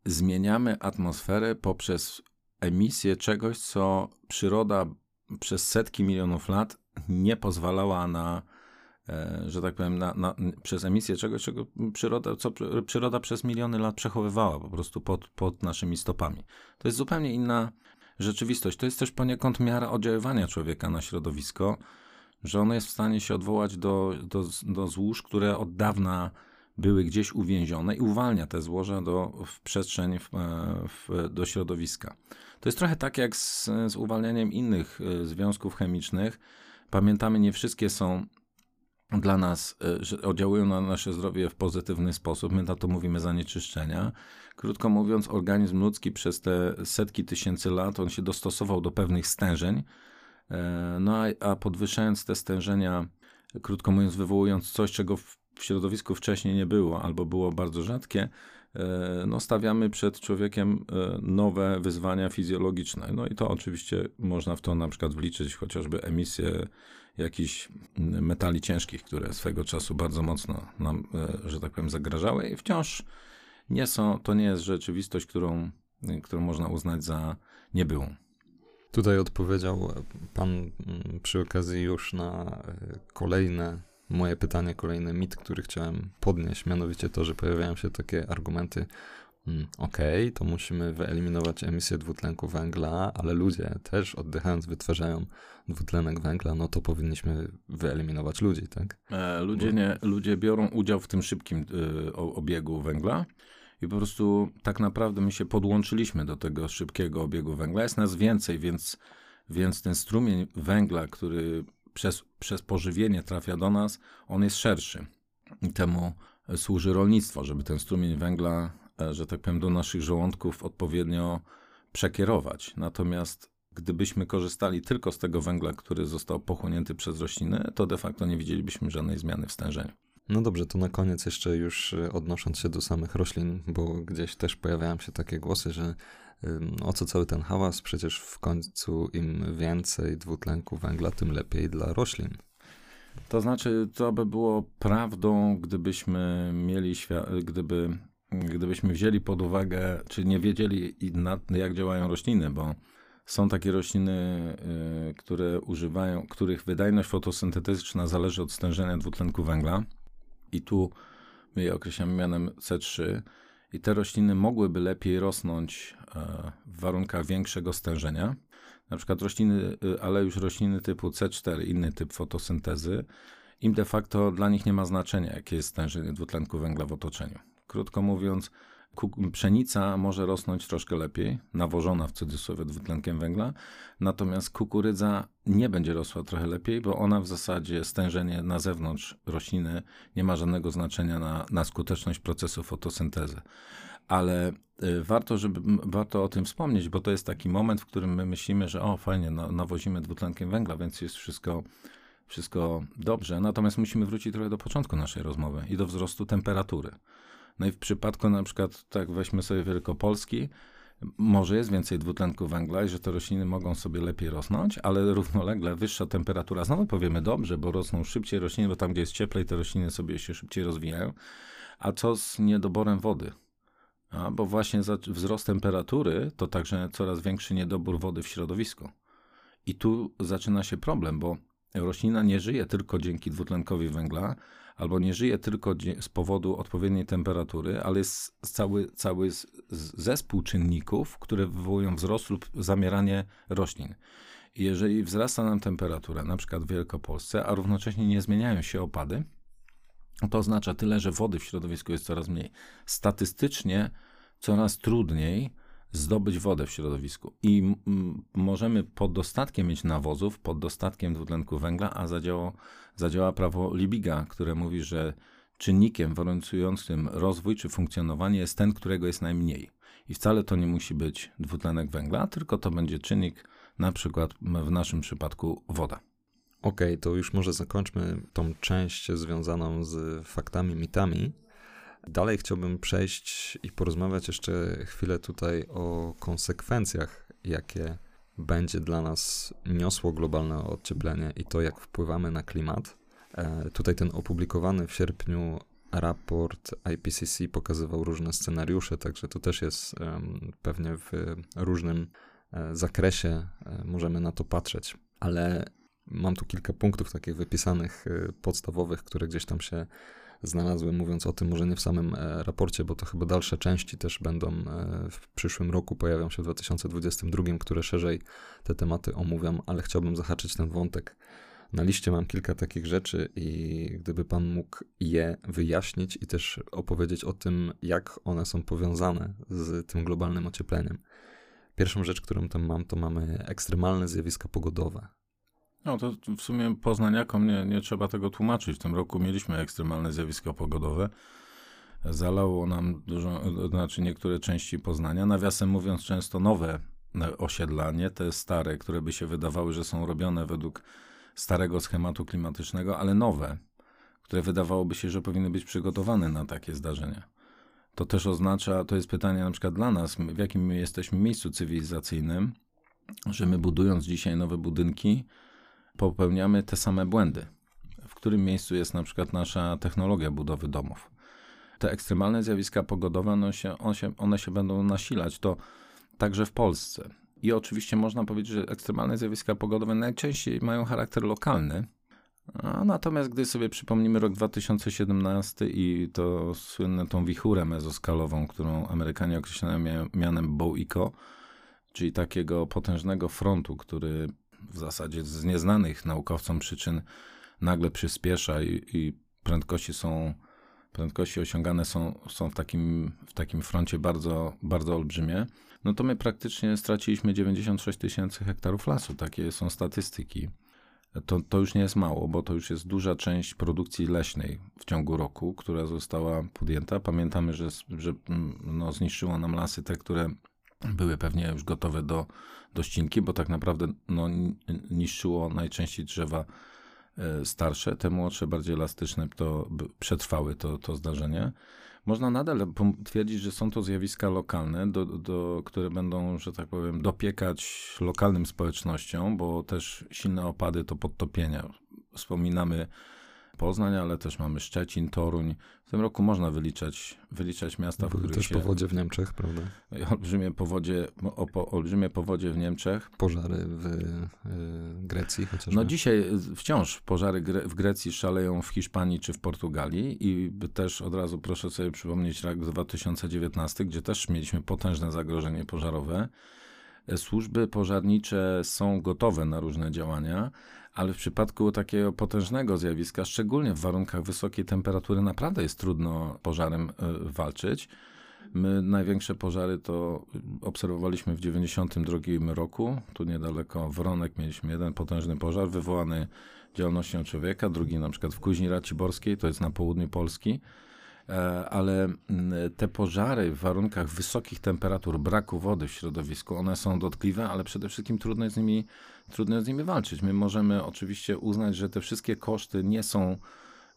zmieniamy atmosferę poprzez emisję czegoś, co przyroda przez setki milionów lat nie pozwalała na, e, że tak powiem, na, na, przez emisję czegoś, czego przyroda, co przyroda przez miliony lat przechowywała po prostu pod, pod naszymi stopami. To jest zupełnie inna rzeczywistość. To jest też poniekąd miara oddziaływania człowieka na środowisko, że ono jest w stanie się odwołać do, do, do złóż, które od dawna były gdzieś uwięzione i uwalnia te złoża do, w przestrzeń, w, w, do środowiska. To jest trochę tak jak z, z uwalnianiem innych e, związków chemicznych. Pamiętamy, nie wszystkie są dla nas, e, że oddziałują na nasze zdrowie w pozytywny sposób. My na to mówimy zanieczyszczenia. Krótko mówiąc, organizm ludzki przez te setki tysięcy lat on się dostosował do pewnych stężeń. E, no a, a podwyższając te stężenia, krótko mówiąc, wywołując coś, czego w w środowisku wcześniej nie było albo było bardzo rzadkie, e, no, stawiamy przed człowiekiem e, nowe wyzwania fizjologiczne. No i to oczywiście można w to na przykład wliczyć chociażby emisję jakichś metali ciężkich, które swego czasu bardzo mocno nam, e, że tak powiem, zagrażały i wciąż nie są, to nie jest rzeczywistość, którą, którą można uznać za niebyłą. Tutaj odpowiedział Pan przy okazji już na kolejne moje pytanie, kolejny mit, który chciałem podnieść, mianowicie to, że pojawiają się takie argumenty, mm, okej, okay, to musimy wyeliminować emisję dwutlenku węgla, ale ludzie też oddychając wytwarzają dwutlenek węgla, no to powinniśmy wyeliminować ludzi, tak? E, ludzie, nie, ludzie biorą udział w tym szybkim y, obiegu węgla i po prostu tak naprawdę my się podłączyliśmy do tego szybkiego obiegu węgla. Jest nas więcej, więc, więc ten strumień węgla, który przez, przez pożywienie trafia do nas, on jest szerszy. I temu służy rolnictwo, żeby ten strumień węgla, e, że tak powiem, do naszych żołądków odpowiednio przekierować. Natomiast gdybyśmy korzystali tylko z tego węgla, który został pochłonięty przez rośliny, to de facto nie widzielibyśmy żadnej zmiany w stężeniu. No dobrze, to na koniec jeszcze już y, odnosząc się do samych roślin, bo gdzieś też pojawiają się takie głosy, że o co cały ten hałas, przecież w końcu im więcej dwutlenku węgla, tym lepiej dla roślin. To znaczy, to by było prawdą, gdybyśmy mieli, gdyby, gdybyśmy wzięli pod uwagę, czy nie wiedzieli, jak działają rośliny, bo są takie rośliny, y, które używają, których wydajność fotosyntetyczna zależy od stężenia dwutlenku węgla. I tu my je określamy mianem C3. I te rośliny mogłyby lepiej rosnąć w warunkach większego stężenia. Na przykład rośliny, y, ale już rośliny typu C4, inny typ fotosyntezy, im de facto dla nich nie ma znaczenia, jakie jest stężenie dwutlenku węgla w otoczeniu. Krótko mówiąc, pszenica może rosnąć troszkę lepiej, nawożona w cudzysłowie dwutlenkiem węgla, natomiast kukurydza nie będzie rosła trochę lepiej, bo ona w zasadzie stężenie na zewnątrz rośliny nie ma żadnego znaczenia na, na skuteczność procesu fotosyntezy. Ale y, warto, żeby, warto o tym wspomnieć, bo to jest taki moment, w którym my myślimy, że o fajnie, no, nawozimy dwutlenkiem węgla, więc jest wszystko, wszystko dobrze. Natomiast musimy wrócić trochę do początku naszej rozmowy i do wzrostu temperatury. No i w przypadku na przykład, tak weźmy sobie Wielkopolski, może jest więcej dwutlenku węgla i że te rośliny mogą sobie lepiej rosnąć, ale równolegle wyższa temperatura, znowu powiemy dobrze, bo rosną szybciej rośliny, bo tam, gdzie jest cieplej, te rośliny sobie się szybciej rozwijają. A co z niedoborem wody? A, bo właśnie wzrost temperatury to także coraz większy niedobór wody w środowisku. I tu zaczyna się problem, bo roślina nie żyje tylko dzięki dwutlenkowi węgla, albo nie żyje tylko z powodu odpowiedniej temperatury, ale jest cały, cały zespół czynników, które wywołują wzrost lub zamieranie roślin. Jeżeli wzrasta nam temperatura, na przykład w Wielkopolsce, a równocześnie nie zmieniają się opady, to oznacza tyle, że wody w środowisku jest coraz mniej. Statystycznie coraz trudniej zdobyć wodę w środowisku. I możemy pod dostatkiem mieć nawozów, pod dostatkiem dwutlenku węgla, a zadziała, zadziała prawo Libiga, które mówi, że czynnikiem warunkującym rozwój czy funkcjonowanie jest ten, którego jest najmniej. I wcale to nie musi być dwutlenek węgla, tylko to będzie czynnik, na przykład w naszym przypadku woda. Okej, okay, to już może zakończmy tą część związaną z faktami, mitami. Dalej chciałbym przejść i porozmawiać jeszcze chwilę tutaj o konsekwencjach, jakie będzie dla nas niosło globalne ocieplenie i to, jak wpływamy na klimat. E, tutaj ten opublikowany w sierpniu raport IPCC pokazywał różne scenariusze, także to też jest pewnie w różnym e, zakresie e, możemy na to patrzeć. Ale mam tu kilka punktów takich wypisanych, podstawowych, które gdzieś tam się znalazłem, mówiąc o tym, może nie w samym e, raporcie, bo to chyba dalsze części też będą e, w przyszłym roku, pojawią się w 2022, które szerzej te tematy omówią, ale chciałbym zahaczyć ten wątek. Na liście mam kilka takich rzeczy i gdyby Pan mógł je wyjaśnić i też opowiedzieć o tym, jak one są powiązane z tym globalnym ociepleniem. Pierwszą rzecz, którą tam mam, to mamy ekstremalne zjawiska pogodowe. No to w sumie poznaniakom nie, nie trzeba tego tłumaczyć. W tym roku mieliśmy ekstremalne zjawiska pogodowe. Zalało nam dużo, znaczy niektóre części Poznania. Nawiasem mówiąc, często nowe osiedla, nie te stare, które by się wydawały, że są robione według starego schematu klimatycznego, ale nowe, które wydawałoby się, że powinny być przygotowane na takie zdarzenia. To też oznacza, to jest pytanie na przykład dla nas, w jakim my jesteśmy miejscu cywilizacyjnym, że my budując dzisiaj nowe budynki, popełniamy te same błędy. W którym miejscu jest na przykład nasza technologia budowy domów. Te ekstremalne zjawiska pogodowe, one się, one się, one się będą nasilać. To także w Polsce. I oczywiście można powiedzieć, że ekstremalne zjawiska pogodowe najczęściej mają charakter lokalny. A natomiast gdy sobie przypomnimy rok 2017 i to słynne tą wichurę mezoskalową, którą Amerykanie określają mianem Bowico, czyli takiego potężnego frontu, który w zasadzie z nieznanych naukowcom przyczyn nagle przyspiesza i, i prędkości są prędkości osiągane są, są w, takim, w takim froncie bardzo, bardzo olbrzymie, no to my praktycznie straciliśmy 96 tysięcy hektarów lasu. Takie są statystyki. To, to już nie jest mało, bo to już jest duża część produkcji leśnej w ciągu roku, która została podjęta. Pamiętamy, że, że mm, no, zniszczyło nam lasy te, które były pewnie już gotowe do, do ścinki, bo tak naprawdę no, niszczyło najczęściej drzewa e, starsze, te młodsze, bardziej elastyczne, to przetrwały to, to zdarzenie. Można nadal twierdzić, że są to zjawiska lokalne, do, do, które będą, że tak powiem, dopiekać lokalnym społecznościom, bo też silne opady to podtopienia. Wspominamy Poznań, ale też mamy Szczecin, Toruń. W tym roku można wyliczać, wyliczać miasta, w których też się... powodzie w Niemczech, prawda? Olbrzymie powodzie, o, olbrzymie powodzie w Niemczech. Pożary w y, Grecji chociażby. No dzisiaj wciąż pożary w Grecji szaleją w Hiszpanii czy w Portugalii i też od razu proszę sobie przypomnieć rok 2019, gdzie też mieliśmy potężne zagrożenie pożarowe. Służby pożarnicze są gotowe na różne działania, ale w przypadku takiego potężnego zjawiska, szczególnie w warunkach wysokiej temperatury, naprawdę jest trudno pożarem e, walczyć. My największe pożary to obserwowaliśmy w 1992 roku. Tu niedaleko Wronek mieliśmy jeden potężny pożar wywołany działalnością człowieka, drugi na przykład w Kuźni Raciborskiej, to jest na południu Polski. E, ale mm, te pożary w warunkach wysokich temperatur, braku wody w środowisku, one są dotkliwe, ale przede wszystkim trudno jest z nimi, trudno z nimi walczyć. My możemy oczywiście uznać, że te wszystkie koszty nie są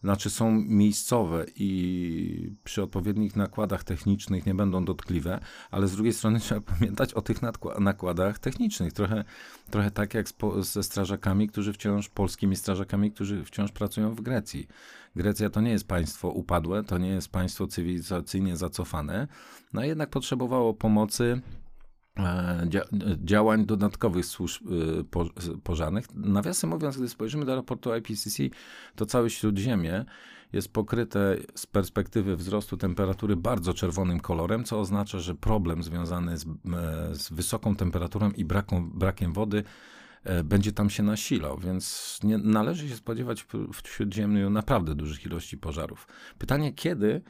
znaczy są miejscowe i przy odpowiednich nakładach technicznych nie będą dotkliwe, ale z drugiej strony trzeba pamiętać o tych nakładach technicznych. Trochę, trochę tak jak ze strażakami, którzy wciąż, polskimi strażakami, którzy wciąż pracują w Grecji. Grecja to nie jest państwo upadłe, to nie jest państwo cywilizacyjnie zacofane, no jednak potrzebowało pomocy e, działań dodatkowych służb e, pożarnych. Nawiasem mówiąc, gdy spojrzymy do raportu IPCC, to całe Śródziemie jest pokryte z perspektywy wzrostu temperatury bardzo czerwonym kolorem, co oznacza, że problem związany z, e, z wysoką temperaturą i braką, brakiem wody E, będzie tam się nasilał, więc nie, należy się spodziewać w Śródziemniu naprawdę dużych ilości pożarów. Pytanie, kiedy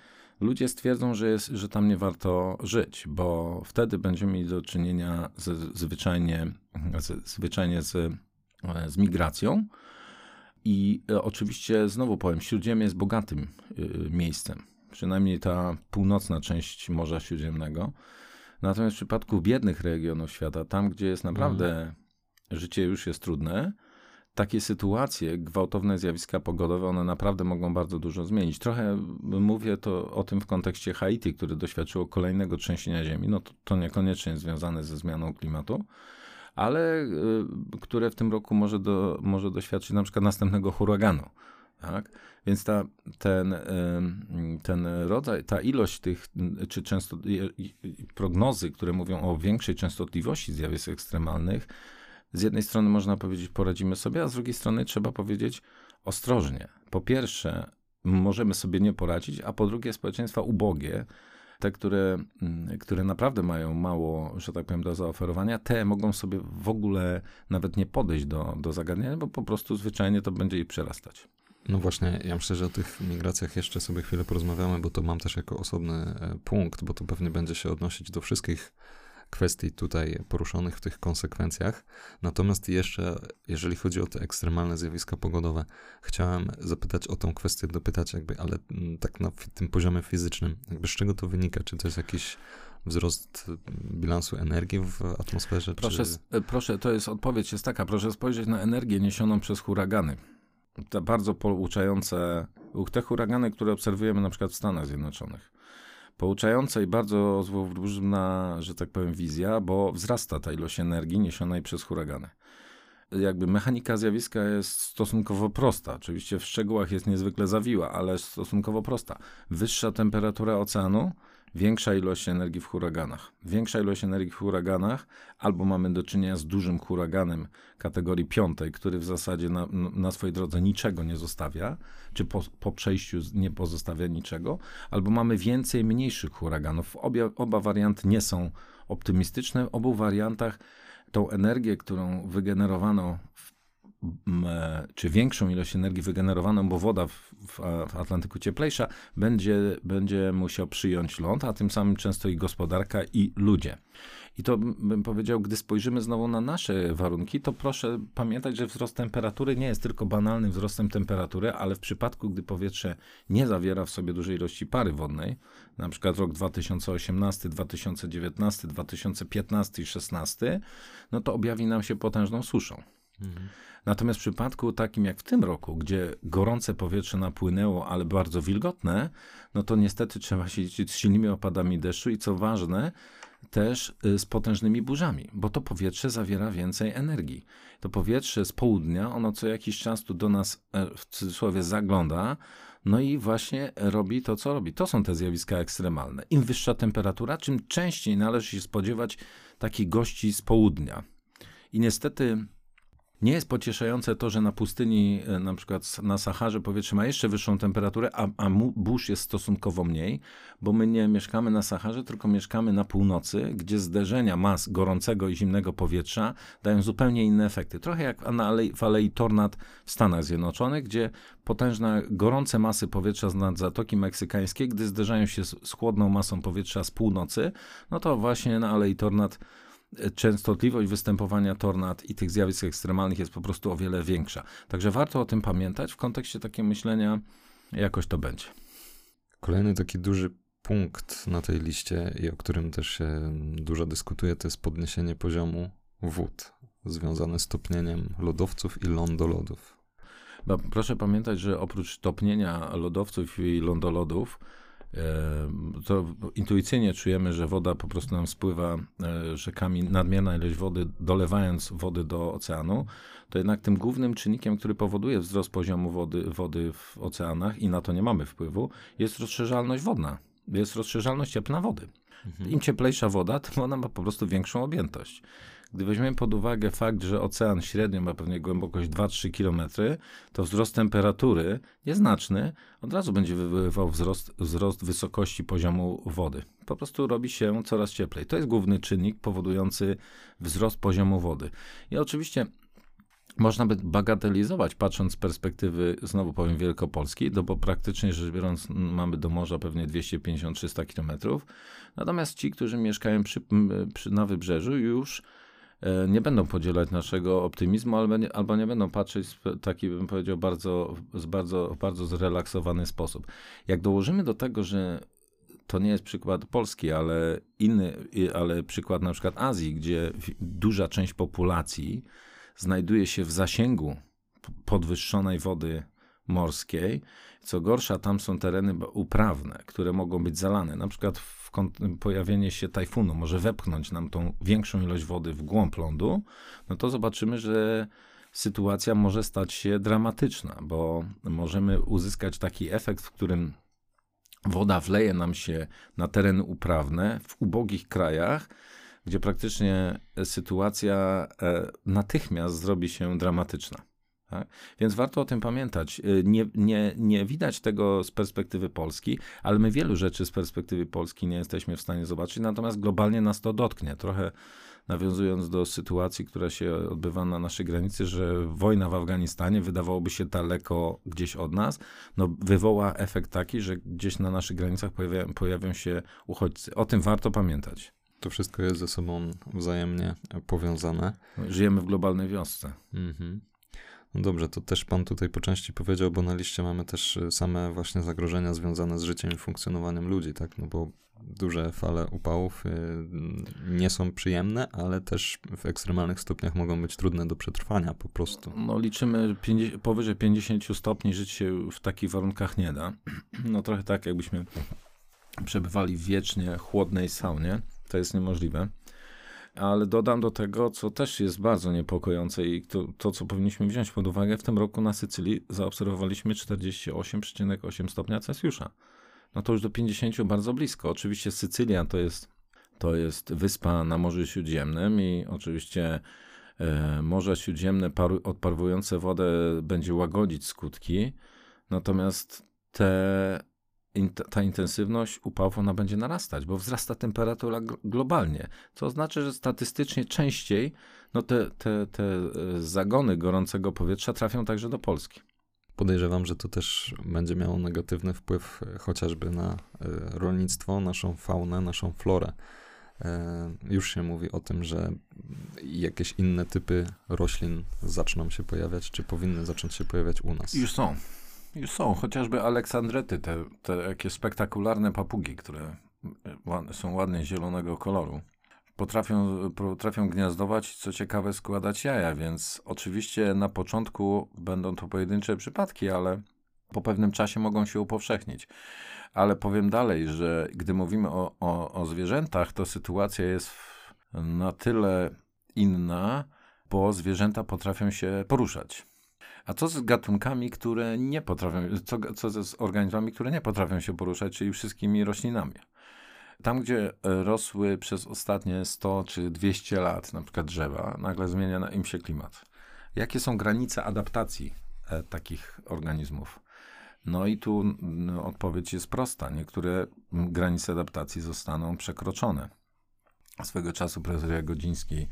ludzie stwierdzą, że, jest, że tam nie warto żyć, bo wtedy będziemy mieli do czynienia z, zwyczajnie, z, zwyczajnie z, z migracją. I e, oczywiście, znowu powiem, Śródziemie jest bogatym miejscem, przynajmniej ta północna część Morza Śródziemnego. Natomiast w przypadku biednych regionów świata, tam gdzie jest naprawdę mhm życie już jest trudne, takie sytuacje, gwałtowne zjawiska pogodowe, one naprawdę mogą bardzo dużo zmienić. Trochę mówię to o tym w kontekście Haiti, które doświadczyło kolejnego trzęsienia ziemi. No to, to niekoniecznie związane ze zmianą klimatu, ale y, które w tym roku może, do, może doświadczyć na przykład następnego huraganu. Tak? Więc ta, ten, ten rodzaj, ta ilość tych, czy często prognozy, które mówią o większej częstotliwości zjawisk ekstremalnych, z jednej strony można powiedzieć, poradzimy sobie, a z drugiej strony trzeba powiedzieć ostrożnie. Po pierwsze, możemy sobie nie poradzić, a po drugie, społeczeństwa ubogie, te, które, mm, które naprawdę mają mało, że tak powiem, do zaoferowania, te mogą sobie w ogóle nawet nie podejść do, do zagadnienia, bo po prostu zwyczajnie to będzie ich przerastać. No właśnie, ja myślę, że o tych migracjach jeszcze sobie chwilę porozmawiamy, bo to mam też jako osobny e, punkt, bo to pewnie będzie się odnosić do wszystkich kwestii tutaj poruszonych w tych konsekwencjach. Natomiast jeszcze, jeżeli chodzi o te ekstremalne zjawiska pogodowe, chciałem zapytać o tą kwestię, dopytać jakby, ale mm, tak na tym poziomie fizycznym, jakby z czego to wynika? Czy to jest jakiś wzrost bilansu energii w atmosferze? Proszę, czy... E, proszę, to jest odpowiedź jest taka, proszę spojrzeć na energię niesioną przez huragany. Te bardzo pouczające, te huragany, które obserwujemy na przykład w Stanach Zjednoczonych pouczająca i bardzo złowróżna, że tak powiem, wizja, bo wzrasta ta ilość energii niesionej przez huragany. Jakby mechanika zjawiska jest stosunkowo prosta. Oczywiście w szczegółach jest niezwykle zawiła, ale stosunkowo prosta. Wyższa temperatura oceanu większa ilość energii w huraganach. Większa ilość energii w huraganach, albo mamy do czynienia z dużym huraganem kategorii piątej, który w zasadzie na, na swojej drodze niczego nie zostawia, czy po, po przejściu nie pozostawia niczego, albo mamy więcej mniejszych huraganów. Obie, oba warianty nie są optymistyczne. W obu wariantach tą energię, którą wygenerowano w E, czy większą ilość energii wygenerowaną, bo woda w, w, w, Atlantyku cieplejsza, będzie, będzie musiał przyjąć ląd, a tym samym często i gospodarka, i ludzie. I to bym powiedział, gdy spojrzymy znowu na nasze warunki, to proszę pamiętać, że wzrost temperatury nie jest tylko banalnym wzrostem temperatury, ale w przypadku, gdy powietrze nie zawiera w sobie dużej ilości pary wodnej, na przykład rok 2018, 2019, 2015 i 2016, no to objawi nam się potężną suszą. Mhm. Natomiast w przypadku takim jak w tym roku, gdzie gorące powietrze napłynęło, ale bardzo wilgotne, no to niestety trzeba się liczyć z silnymi opadami deszczu i co ważne, też y, z potężnymi burzami, bo to powietrze zawiera więcej energii. To powietrze z południa, ono co jakiś czas tu do nas e, w cudzysłowie zagląda, no i właśnie robi to, co robi. To są te zjawiska ekstremalne. Im wyższa temperatura, czym częściej należy się spodziewać takich gości z południa. I niestety nie jest pocieszające to, że na pustyni, e, na przykład na Saharze, powietrze ma jeszcze wyższą temperaturę, a, a burz jest stosunkowo mniej, bo my nie mieszkamy na Saharze, tylko mieszkamy na północy, gdzie zderzenia mas gorącego i zimnego powietrza dają zupełnie inne efekty. Trochę jak na alei, w Alei Tornad w Stanach Zjednoczonych, gdzie potężne, gorące masy powietrza z Zatoki Meksykańskiej, gdy zderzają się z, z chłodną masą powietrza z północy, no to właśnie na Alei Tornad częstotliwość występowania tornad i tych zjawisk ekstremalnych jest po prostu o wiele większa. Także warto o tym pamiętać w kontekście takiego myślenia, jakoś to będzie. Kolejny taki duży punkt na tej liście i o którym też się dużo dyskutuje, to jest podniesienie poziomu wód związane z topnieniem lodowców i lądolodów. Proszę pamiętać, że oprócz topnienia lodowców i lądolodów, to intuicyjnie czujemy, że woda po prostu nam spływa e, rzekami, nadmierna ilość wody, dolewając wody do oceanu, to jednak tym głównym czynnikiem, który powoduje wzrost poziomu wody, wody w oceanach i na to nie mamy wpływu, jest rozszerzalność wodna, jest rozszerzalność ciepła wody. Mhm. Im cieplejsza woda, tym ona ma po prostu większą objętość. Gdy weźmiemy pod uwagę fakt, że ocean średnio ma pewnie głębokość 2-3 km, to wzrost temperatury nieznaczny od razu będzie wywoływał wzrost, wzrost wysokości poziomu wody. Po prostu robi się coraz cieplej. To jest główny czynnik powodujący wzrost poziomu wody. I oczywiście można by bagatelizować, patrząc z perspektywy, znowu powiem, Wielkopolski, no bo praktycznie rzecz biorąc mamy do morza pewnie 250-300 kilometrów. Natomiast ci, którzy mieszkają przy, przy, na wybrzeżu już nie będą podzielać naszego optymizmu, albo nie, albo nie będą patrzeć w taki, bym powiedział, bardzo, z bardzo, bardzo zrelaksowany sposób. Jak dołożymy do tego, że to nie jest przykład Polski, ale inny, ale przykład na przykład Azji, gdzie duża część populacji znajduje się w zasięgu podwyższonej wody morskiej. Co gorsza, tam są tereny uprawne, które mogą być zalane. Na przykład w pojawienie się tajfunu może wepchnąć nam tą większą ilość wody w głąb lądu, no to zobaczymy, że sytuacja może stać się dramatyczna, bo możemy uzyskać taki efekt, w którym woda wleje nam się na tereny uprawne w ubogich krajach, gdzie praktycznie sytuacja e, natychmiast zrobi się dramatyczna. Tak? Więc warto o tym pamiętać. Y, nie, nie, nie widać tego z perspektywy Polski, ale my wielu rzeczy z perspektywy Polski nie jesteśmy w stanie zobaczyć, natomiast globalnie nas to dotknie. Trochę nawiązując do sytuacji, która się odbywa na naszej granicy, że wojna w Afganistanie wydawałoby się daleko gdzieś od nas, no wywoła efekt taki, że gdzieś na naszych granicach pojawia, pojawią się uchodźcy. O tym warto pamiętać. To wszystko jest ze sobą wzajemnie powiązane. Żyjemy w globalnej wiosce. Mhm. No dobrze, to też pan tutaj po części powiedział, bo na liście mamy też y, same właśnie zagrożenia związane z życiem i funkcjonowaniem ludzi, tak? No bo duże fale upałów y, nie są przyjemne, ale też w ekstremalnych stopniach mogą być trudne do przetrwania po prostu. No liczymy 50, powyżej 50 stopni żyć się w takich warunkach nie da. No trochę tak, jakbyśmy przebywali w wiecznie chłodnej saunie. To jest niemożliwe. Ale dodam do tego, co też jest bardzo niepokojące i to, to, co powinniśmy wziąć pod uwagę, w tym roku na Sycylii zaobserwowaliśmy 48,8 stopnia Celsjusza. No to już do 50 bardzo blisko. Oczywiście Sycylia to jest, to jest wyspa na Morzu Śródziemnym i oczywiście e, Morze Śródziemne paru, odparowujące wodę będzie łagodzić skutki, natomiast te ta intensywność upałów ona będzie narastać, bo wzrasta temperatura globalnie, co oznacza, że statystycznie częściej no te, te, te e, zagony gorącego powietrza trafią także do Polski. Podejrzewam, że to też będzie miało negatywny wpływ e, chociażby na e, rolnictwo, naszą faunę, naszą florę. Już się mówi o tym, że jakieś inne typy roślin zaczną się pojawiać, czy powinny zacząć się pojawiać u nas. Już są. Są, chociażby aleksandryty, te, te jakie spektakularne papugi, które są ładnie zielonego koloru. potrafią, potrafią gniazdować, co ciekawe, składać jaja, więc oczywiście na początku będą to pojedyncze przypadki, ale po pewnym czasie mogą się upowszechnić. Ale powiem dalej, że gdy mówimy o, o, o zwierzętach, to sytuacja jest na tyle inna, bo zwierzęta potrafią się poruszać. A co z gatunkami, które nie potrafią, co, co z organizmami, które nie potrafią się poruszać, czyli wszystkimi roślinami? Tam, gdzie rosły przez ostatnie 100 czy 200 lat, na przykład drzewa, nagle zmienia im się klimat. Jakie są granice adaptacji e, takich organizmów? No i tu no, odpowiedź jest prosta. Niektóre granice adaptacji zostaną przekroczone. Swego czasu profesor Jagodziński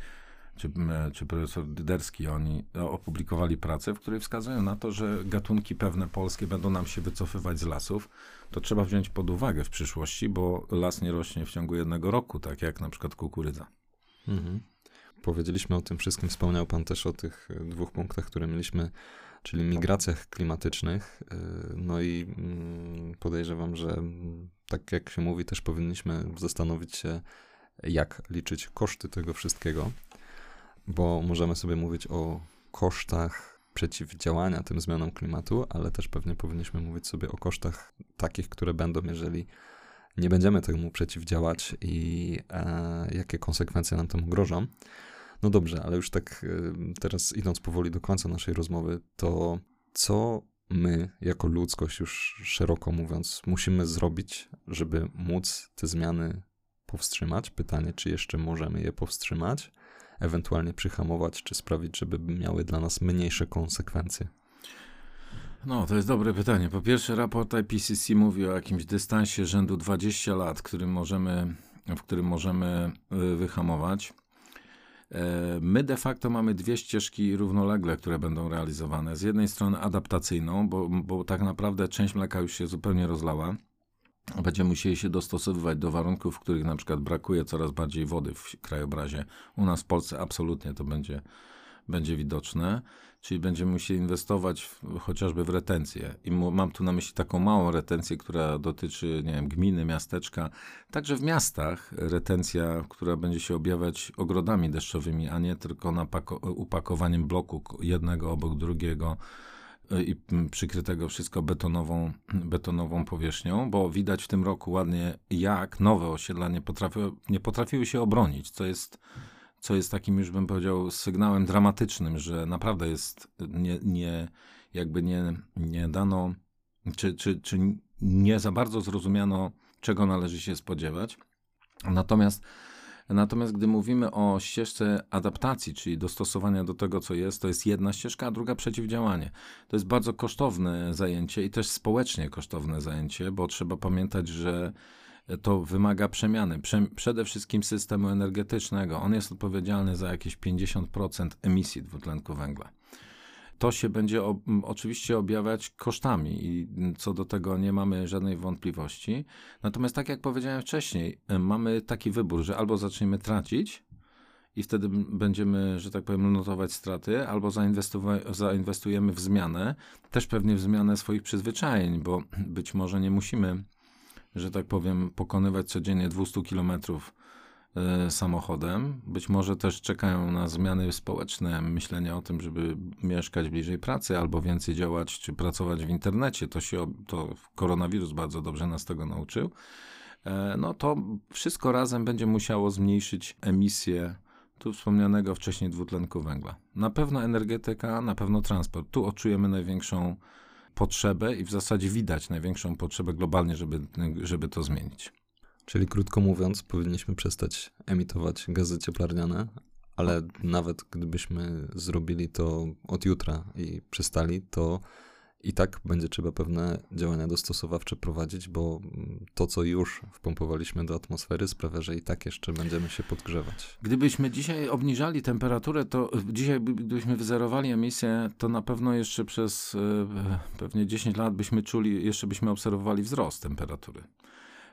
czy, czy profesor Dyderski, oni opublikowali pracę, w której wskazują na to, że gatunki pewne polskie będą nam się wycofywać z lasów. To trzeba wziąć pod uwagę w przyszłości, bo las nie rośnie w ciągu jednego roku, tak jak na przykład kukurydza. Mhm. Powiedzieliśmy o tym wszystkim, wspomniał pan też o tych dwóch punktach, które mieliśmy czyli migracjach klimatycznych. Y, no i mm, podejrzewam, że mm, tak jak się mówi, też powinniśmy zastanowić się, jak liczyć koszty tego wszystkiego, bo możemy sobie mówić o kosztach przeciwdziałania tym zmianom klimatu, ale też pewnie powinniśmy mówić sobie o kosztach takich, które będą, jeżeli nie będziemy temu przeciwdziałać i e, jakie konsekwencje nam temu grożą. No dobrze, ale już tak y, teraz idąc powoli do końca naszej rozmowy, to co my, jako ludzkość, już szeroko mówiąc, musimy zrobić, żeby móc te zmiany powstrzymać? Pytanie, czy jeszcze możemy je powstrzymać, ewentualnie przyhamować, czy sprawić, żeby miały dla nas mniejsze konsekwencje? No, to jest dobre pytanie. Po pierwsze, raport IPCC mówi o jakimś dystansie rzędu 20 lat, którym możemy, w którym możemy y, wyhamować. E, my de facto mamy dwie ścieżki równolegle, które będą realizowane. Z jednej strony adaptacyjną, bo, bo tak naprawdę część mleka już się zupełnie rozlała. Będziemy musieli się dostosowywać do warunków, w których na przykład brakuje coraz bardziej wody w krajobrazie. U nas w Polsce absolutnie to będzie, będzie widoczne czyli będziemy musieli inwestować w, chociażby w retencję. I mam tu na myśli taką małą retencję, która dotyczy, nie wiem, gminy, miasteczka. Także w miastach retencja, która będzie się objawiać ogrodami deszczowymi, a nie tylko upakowaniem bloku jednego obok drugiego i przykrytego wszystko betonową, betonową powierzchnią, bo widać w tym roku ładnie, jak nowe osiedla nie, potrafi, nie potrafiły się obronić, co jest co jest takim już bym powiedział sygnałem dramatycznym, że naprawdę jest nie, nie jakby nie, nie dano, czy, czy, czy nie za bardzo zrozumiano, czego należy się spodziewać. Natomiast Natomiast gdy mówimy o ścieżce adaptacji, czyli dostosowania do tego, co jest, to jest jedna ścieżka, a druga przeciwdziałanie. To jest bardzo kosztowne zajęcie i też społecznie kosztowne zajęcie, bo trzeba pamiętać, że to wymaga przemiany. Prze przede wszystkim systemu energetycznego. On jest odpowiedzialny za jakieś 50% emisji dwutlenku węgla. To się będzie o, oczywiście objawiać kosztami i co do tego nie mamy żadnej wątpliwości. Natomiast tak jak powiedziałem wcześniej, mamy taki wybór, że albo zaczniemy tracić, i wtedy będziemy, że tak powiem, notować straty, albo zainwestujemy w zmianę, też pewnie w zmianę swoich przyzwyczajeń, bo być może nie musimy że tak powiem, pokonywać codziennie 200 kilometrów samochodem. Być może też czekają na zmiany społeczne, myślenie o tym, żeby mieszkać bliżej pracy albo więcej działać czy pracować w internecie. To się to koronawirus bardzo dobrze nas tego nauczył. E, no to wszystko razem będzie musiało zmniejszyć emisję tu wspomnianego wcześniej dwutlenku węgla. Na pewno energetyka, na pewno transport. Tu odczujemy największą potrzebę i w zasadzie widać największą potrzebę globalnie, żeby, żeby to zmienić. Czyli krótko mówiąc, powinniśmy przestać emitować gazy cieplarniane, ale nawet gdybyśmy zrobili to od jutra i przestali, to i tak będzie trzeba pewne działania dostosowawcze prowadzić, bo to, co już wpompowaliśmy do atmosfery, sprawia, że i tak jeszcze będziemy się podgrzewać. Gdybyśmy dzisiaj obniżali temperaturę, to dzisiaj gdybyśmy wyzerowali emisję, to na pewno jeszcze przez e, pewnie 10 lat byśmy czuli, jeszcze byśmy obserwowali wzrost temperatury.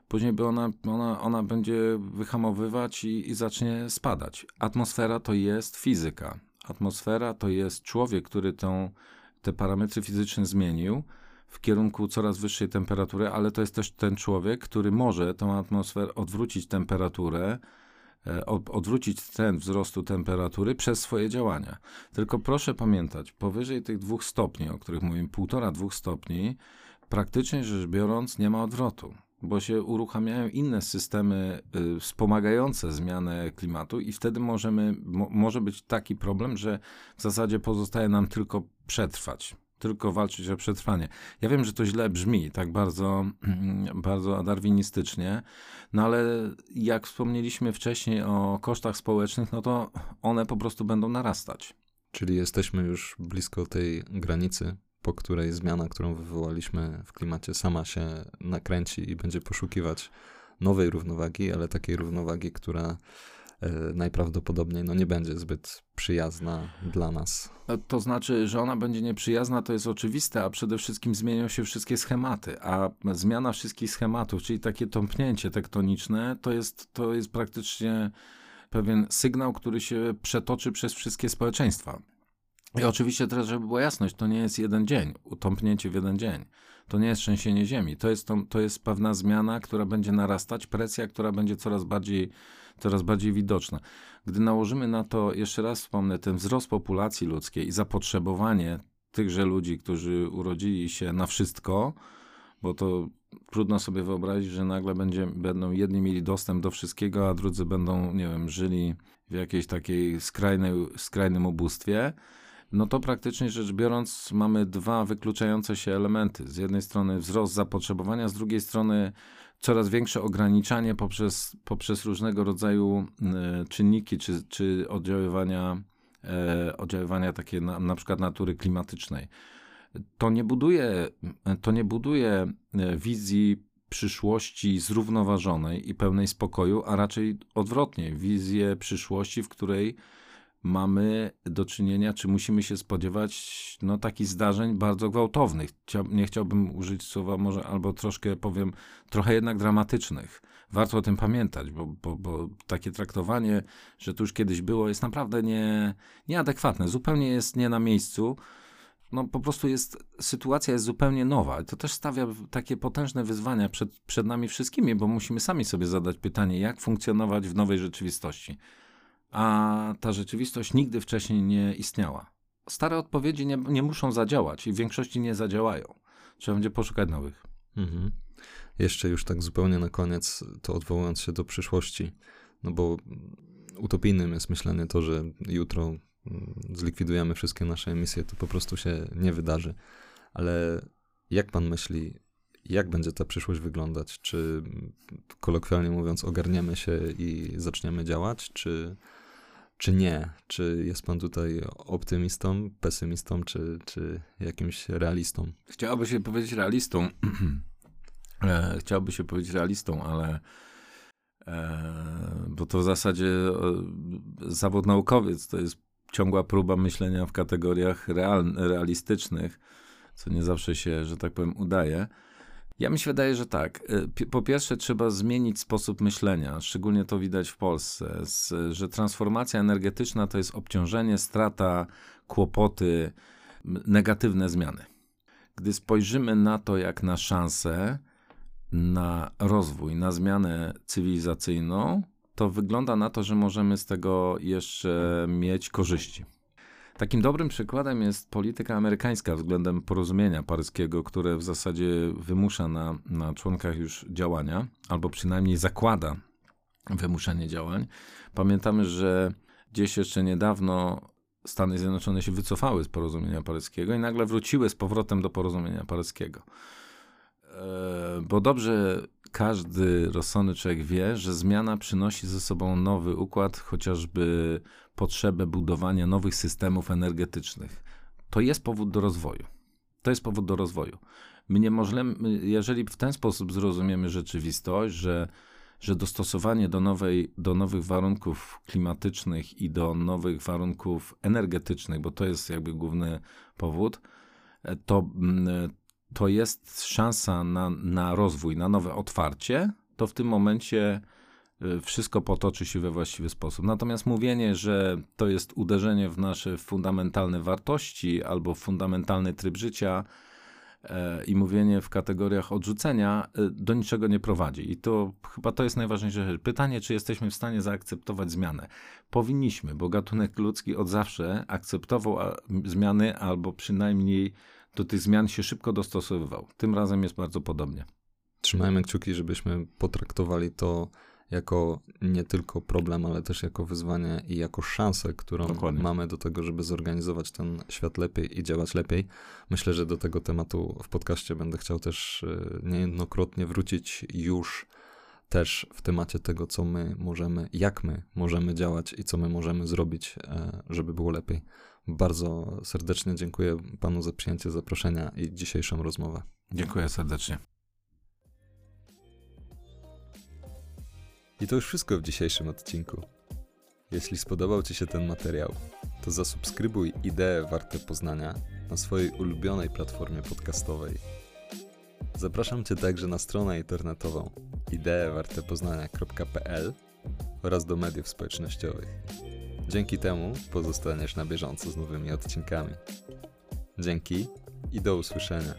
Później by ona, ona, ona będzie wyhamowywać i, i zacznie spadać. Atmosfera to jest fizyka. Atmosfera to jest człowiek, który tą te parametry fizyczne zmienił w kierunku coraz wyższej temperatury, ale to jest też ten człowiek, który może tą atmosferę odwrócić temperaturę e, odwrócić trend wzrostu temperatury przez swoje działania. Tylko proszę pamiętać, powyżej tych dwóch stopni, o których mówimy, półtora, dwóch stopni, praktycznie rzecz biorąc nie ma odwrotu bo się uruchamiają inne systemy y, wspomagające zmianę klimatu i wtedy możemy, mo, może być taki problem, że w zasadzie pozostaje nam tylko przetrwać, tylko walczyć o przetrwanie. Ja wiem, że to źle brzmi, tak bardzo, bardzo darwinistycznie, no ale jak wspomnieliśmy wcześniej o kosztach społecznych, no to one po prostu będą narastać. Czyli jesteśmy już blisko tej granicy, po której zmiana, którą wywołaliśmy w klimacie, sama się nakręci i będzie poszukiwać nowej równowagi, ale takiej równowagi, która e, najprawdopodobniej no, nie będzie zbyt przyjazna dla nas. No, to znaczy, że ona będzie nieprzyjazna, to jest oczywiste, a przede wszystkim zmienią się wszystkie schematy, a zmiana wszystkich schematów, czyli takie tąpnięcie tektoniczne, to jest, to jest praktycznie pewien sygnał, który się przetoczy przez wszystkie społeczeństwa. I oczywiście teraz, żeby była jasność, to nie jest jeden dzień, utąpnięcie w jeden dzień. To nie jest trzęsienie ziemi. To jest, to, to jest pewna zmiana, która będzie narastać, presja, która będzie coraz bardziej, coraz bardziej widoczna. Gdy nałożymy na to, jeszcze raz wspomnę, ten wzrost populacji ludzkiej i zapotrzebowanie tychże ludzi, którzy urodzili się na wszystko, bo to trudno sobie wyobrazić, że nagle będzie, będą jedni mieli dostęp do wszystkiego, a drudzy będą, nie wiem, żyli w jakiejś takiej skrajnej, skrajnym ubóstwie no to praktycznie rzecz biorąc mamy dwa wykluczające się elementy. Z jednej strony wzrost zapotrzebowania, z drugiej strony coraz większe ograniczanie poprzez, poprzez różnego rodzaju e, czynniki czy, czy oddziaływania, e, oddziaływania takie na, na przykład natury klimatycznej. To nie buduje, to nie buduje e, wizji przyszłości zrównoważonej i pełnej spokoju, a raczej odwrotnie, wizję przyszłości, w której mamy do czynienia, czy musimy się spodziewać no, takich zdarzeń bardzo gwałtownych. nie chciałbym użyć słowa może, albo troszkę powiem, trochę jednak dramatycznych. Warto o tym pamiętać, bo, bo, bo takie traktowanie, że to już kiedyś było, jest naprawdę nie, nieadekwatne. Zupełnie jest nie na miejscu. No po prostu jest, sytuacja jest zupełnie nowa. To też stawia takie potężne wyzwania przed, przed nami wszystkimi, bo musimy sami sobie zadać pytanie, jak funkcjonować w nowej rzeczywistości a ta rzeczywistość nigdy wcześniej nie istniała. Stare odpowiedzi nie, nie muszą zadziałać i w większości nie zadziałają. Trzeba będzie poszukać nowych. Mhm. Jeszcze już tak zupełnie na koniec, to odwołując się do przyszłości, no bo utopijnym jest myślenie to, że jutro mm, zlikwidujemy wszystkie nasze emisje, to po prostu się nie wydarzy. Ale jak pan myśli, jak będzie ta przyszłość wyglądać? Czy kolokwialnie mówiąc, ogarniemy się i zaczniemy działać, czy czy nie? Czy jest pan tutaj optymistą, pesymistą, czy, czy jakimś realistą? Chciałoby się powiedzieć realistą. E, chciałoby się powiedzieć realistą, ale e, bo to w zasadzie e, zawód naukowiec to jest ciągła próba myślenia w kategoriach real, realistycznych, co nie zawsze się, że tak powiem, udaje. Ja mi się wydaje, że tak. Y, po pierwsze, trzeba zmienić sposób myślenia, szczególnie to widać w Polsce, że transformacja energetyczna to jest obciążenie, strata, kłopoty, negatywne zmiany. Gdy spojrzymy na to jak na szansę, na rozwój, na zmianę cywilizacyjną, to wygląda na to, że możemy z tego jeszcze mieć korzyści. Takim dobrym przykładem jest polityka amerykańska względem porozumienia paryskiego, które w zasadzie wymusza na, na członkach już działania, albo przynajmniej zakłada wymuszenie działań. Pamiętamy, że gdzieś jeszcze niedawno Stany Zjednoczone się wycofały z porozumienia paryskiego i nagle wróciły z powrotem do porozumienia paryskiego. E, bo dobrze każdy rozsądny człowiek wie, że zmiana przynosi ze sobą nowy układ, chociażby potrzebę budowania nowych systemów energetycznych. To jest powód do rozwoju. To jest powód do rozwoju. My nie możemy, jeżeli w ten sposób zrozumiemy rzeczywistość, że, że dostosowanie do, nowej, do nowych warunków klimatycznych i do nowych warunków energetycznych, bo to jest jakby główny powód, to, to jest szansa na, na rozwój, na nowe otwarcie, to w tym momencie wszystko potoczy się we właściwy sposób. Natomiast mówienie, że to jest uderzenie w nasze fundamentalne wartości albo fundamentalny tryb życia, e, i mówienie w kategoriach odrzucenia e, do niczego nie prowadzi. I to chyba to jest najważniejsze rzecz. Pytanie, czy jesteśmy w stanie zaakceptować zmianę. Powinniśmy, bo gatunek ludzki od zawsze akceptował zmiany albo przynajmniej do tych zmian się szybko dostosowywał. Tym razem jest bardzo podobnie. Trzymajmy kciuki, żebyśmy potraktowali to jako nie tylko problem, ale też jako wyzwanie i jako szansę, którą Dokładnie. mamy do tego, żeby zorganizować ten świat lepiej i działać lepiej. Myślę, że do tego tematu w podcaście będę chciał też e, niejednokrotnie wrócić już też w temacie tego, co my możemy, jak my możemy działać i co my możemy zrobić, e, żeby było lepiej. Bardzo serdecznie dziękuję panu za przyjęcie zaproszenia i dzisiejszą rozmowę. Dziękuję serdecznie. I to już wszystko w dzisiejszym odcinku. Jeśli spodobał Ci się ten materiał, to zasubskrybuj Idee Warte Poznania na swojej ulubionej platformie podcastowej. Zapraszam Cię także na stronę internetową ideewartepoznania.pl oraz do mediów społecznościowych. Dzięki temu pozostaniesz na bieżąco z nowymi odcinkami. Dzięki i do usłyszenia.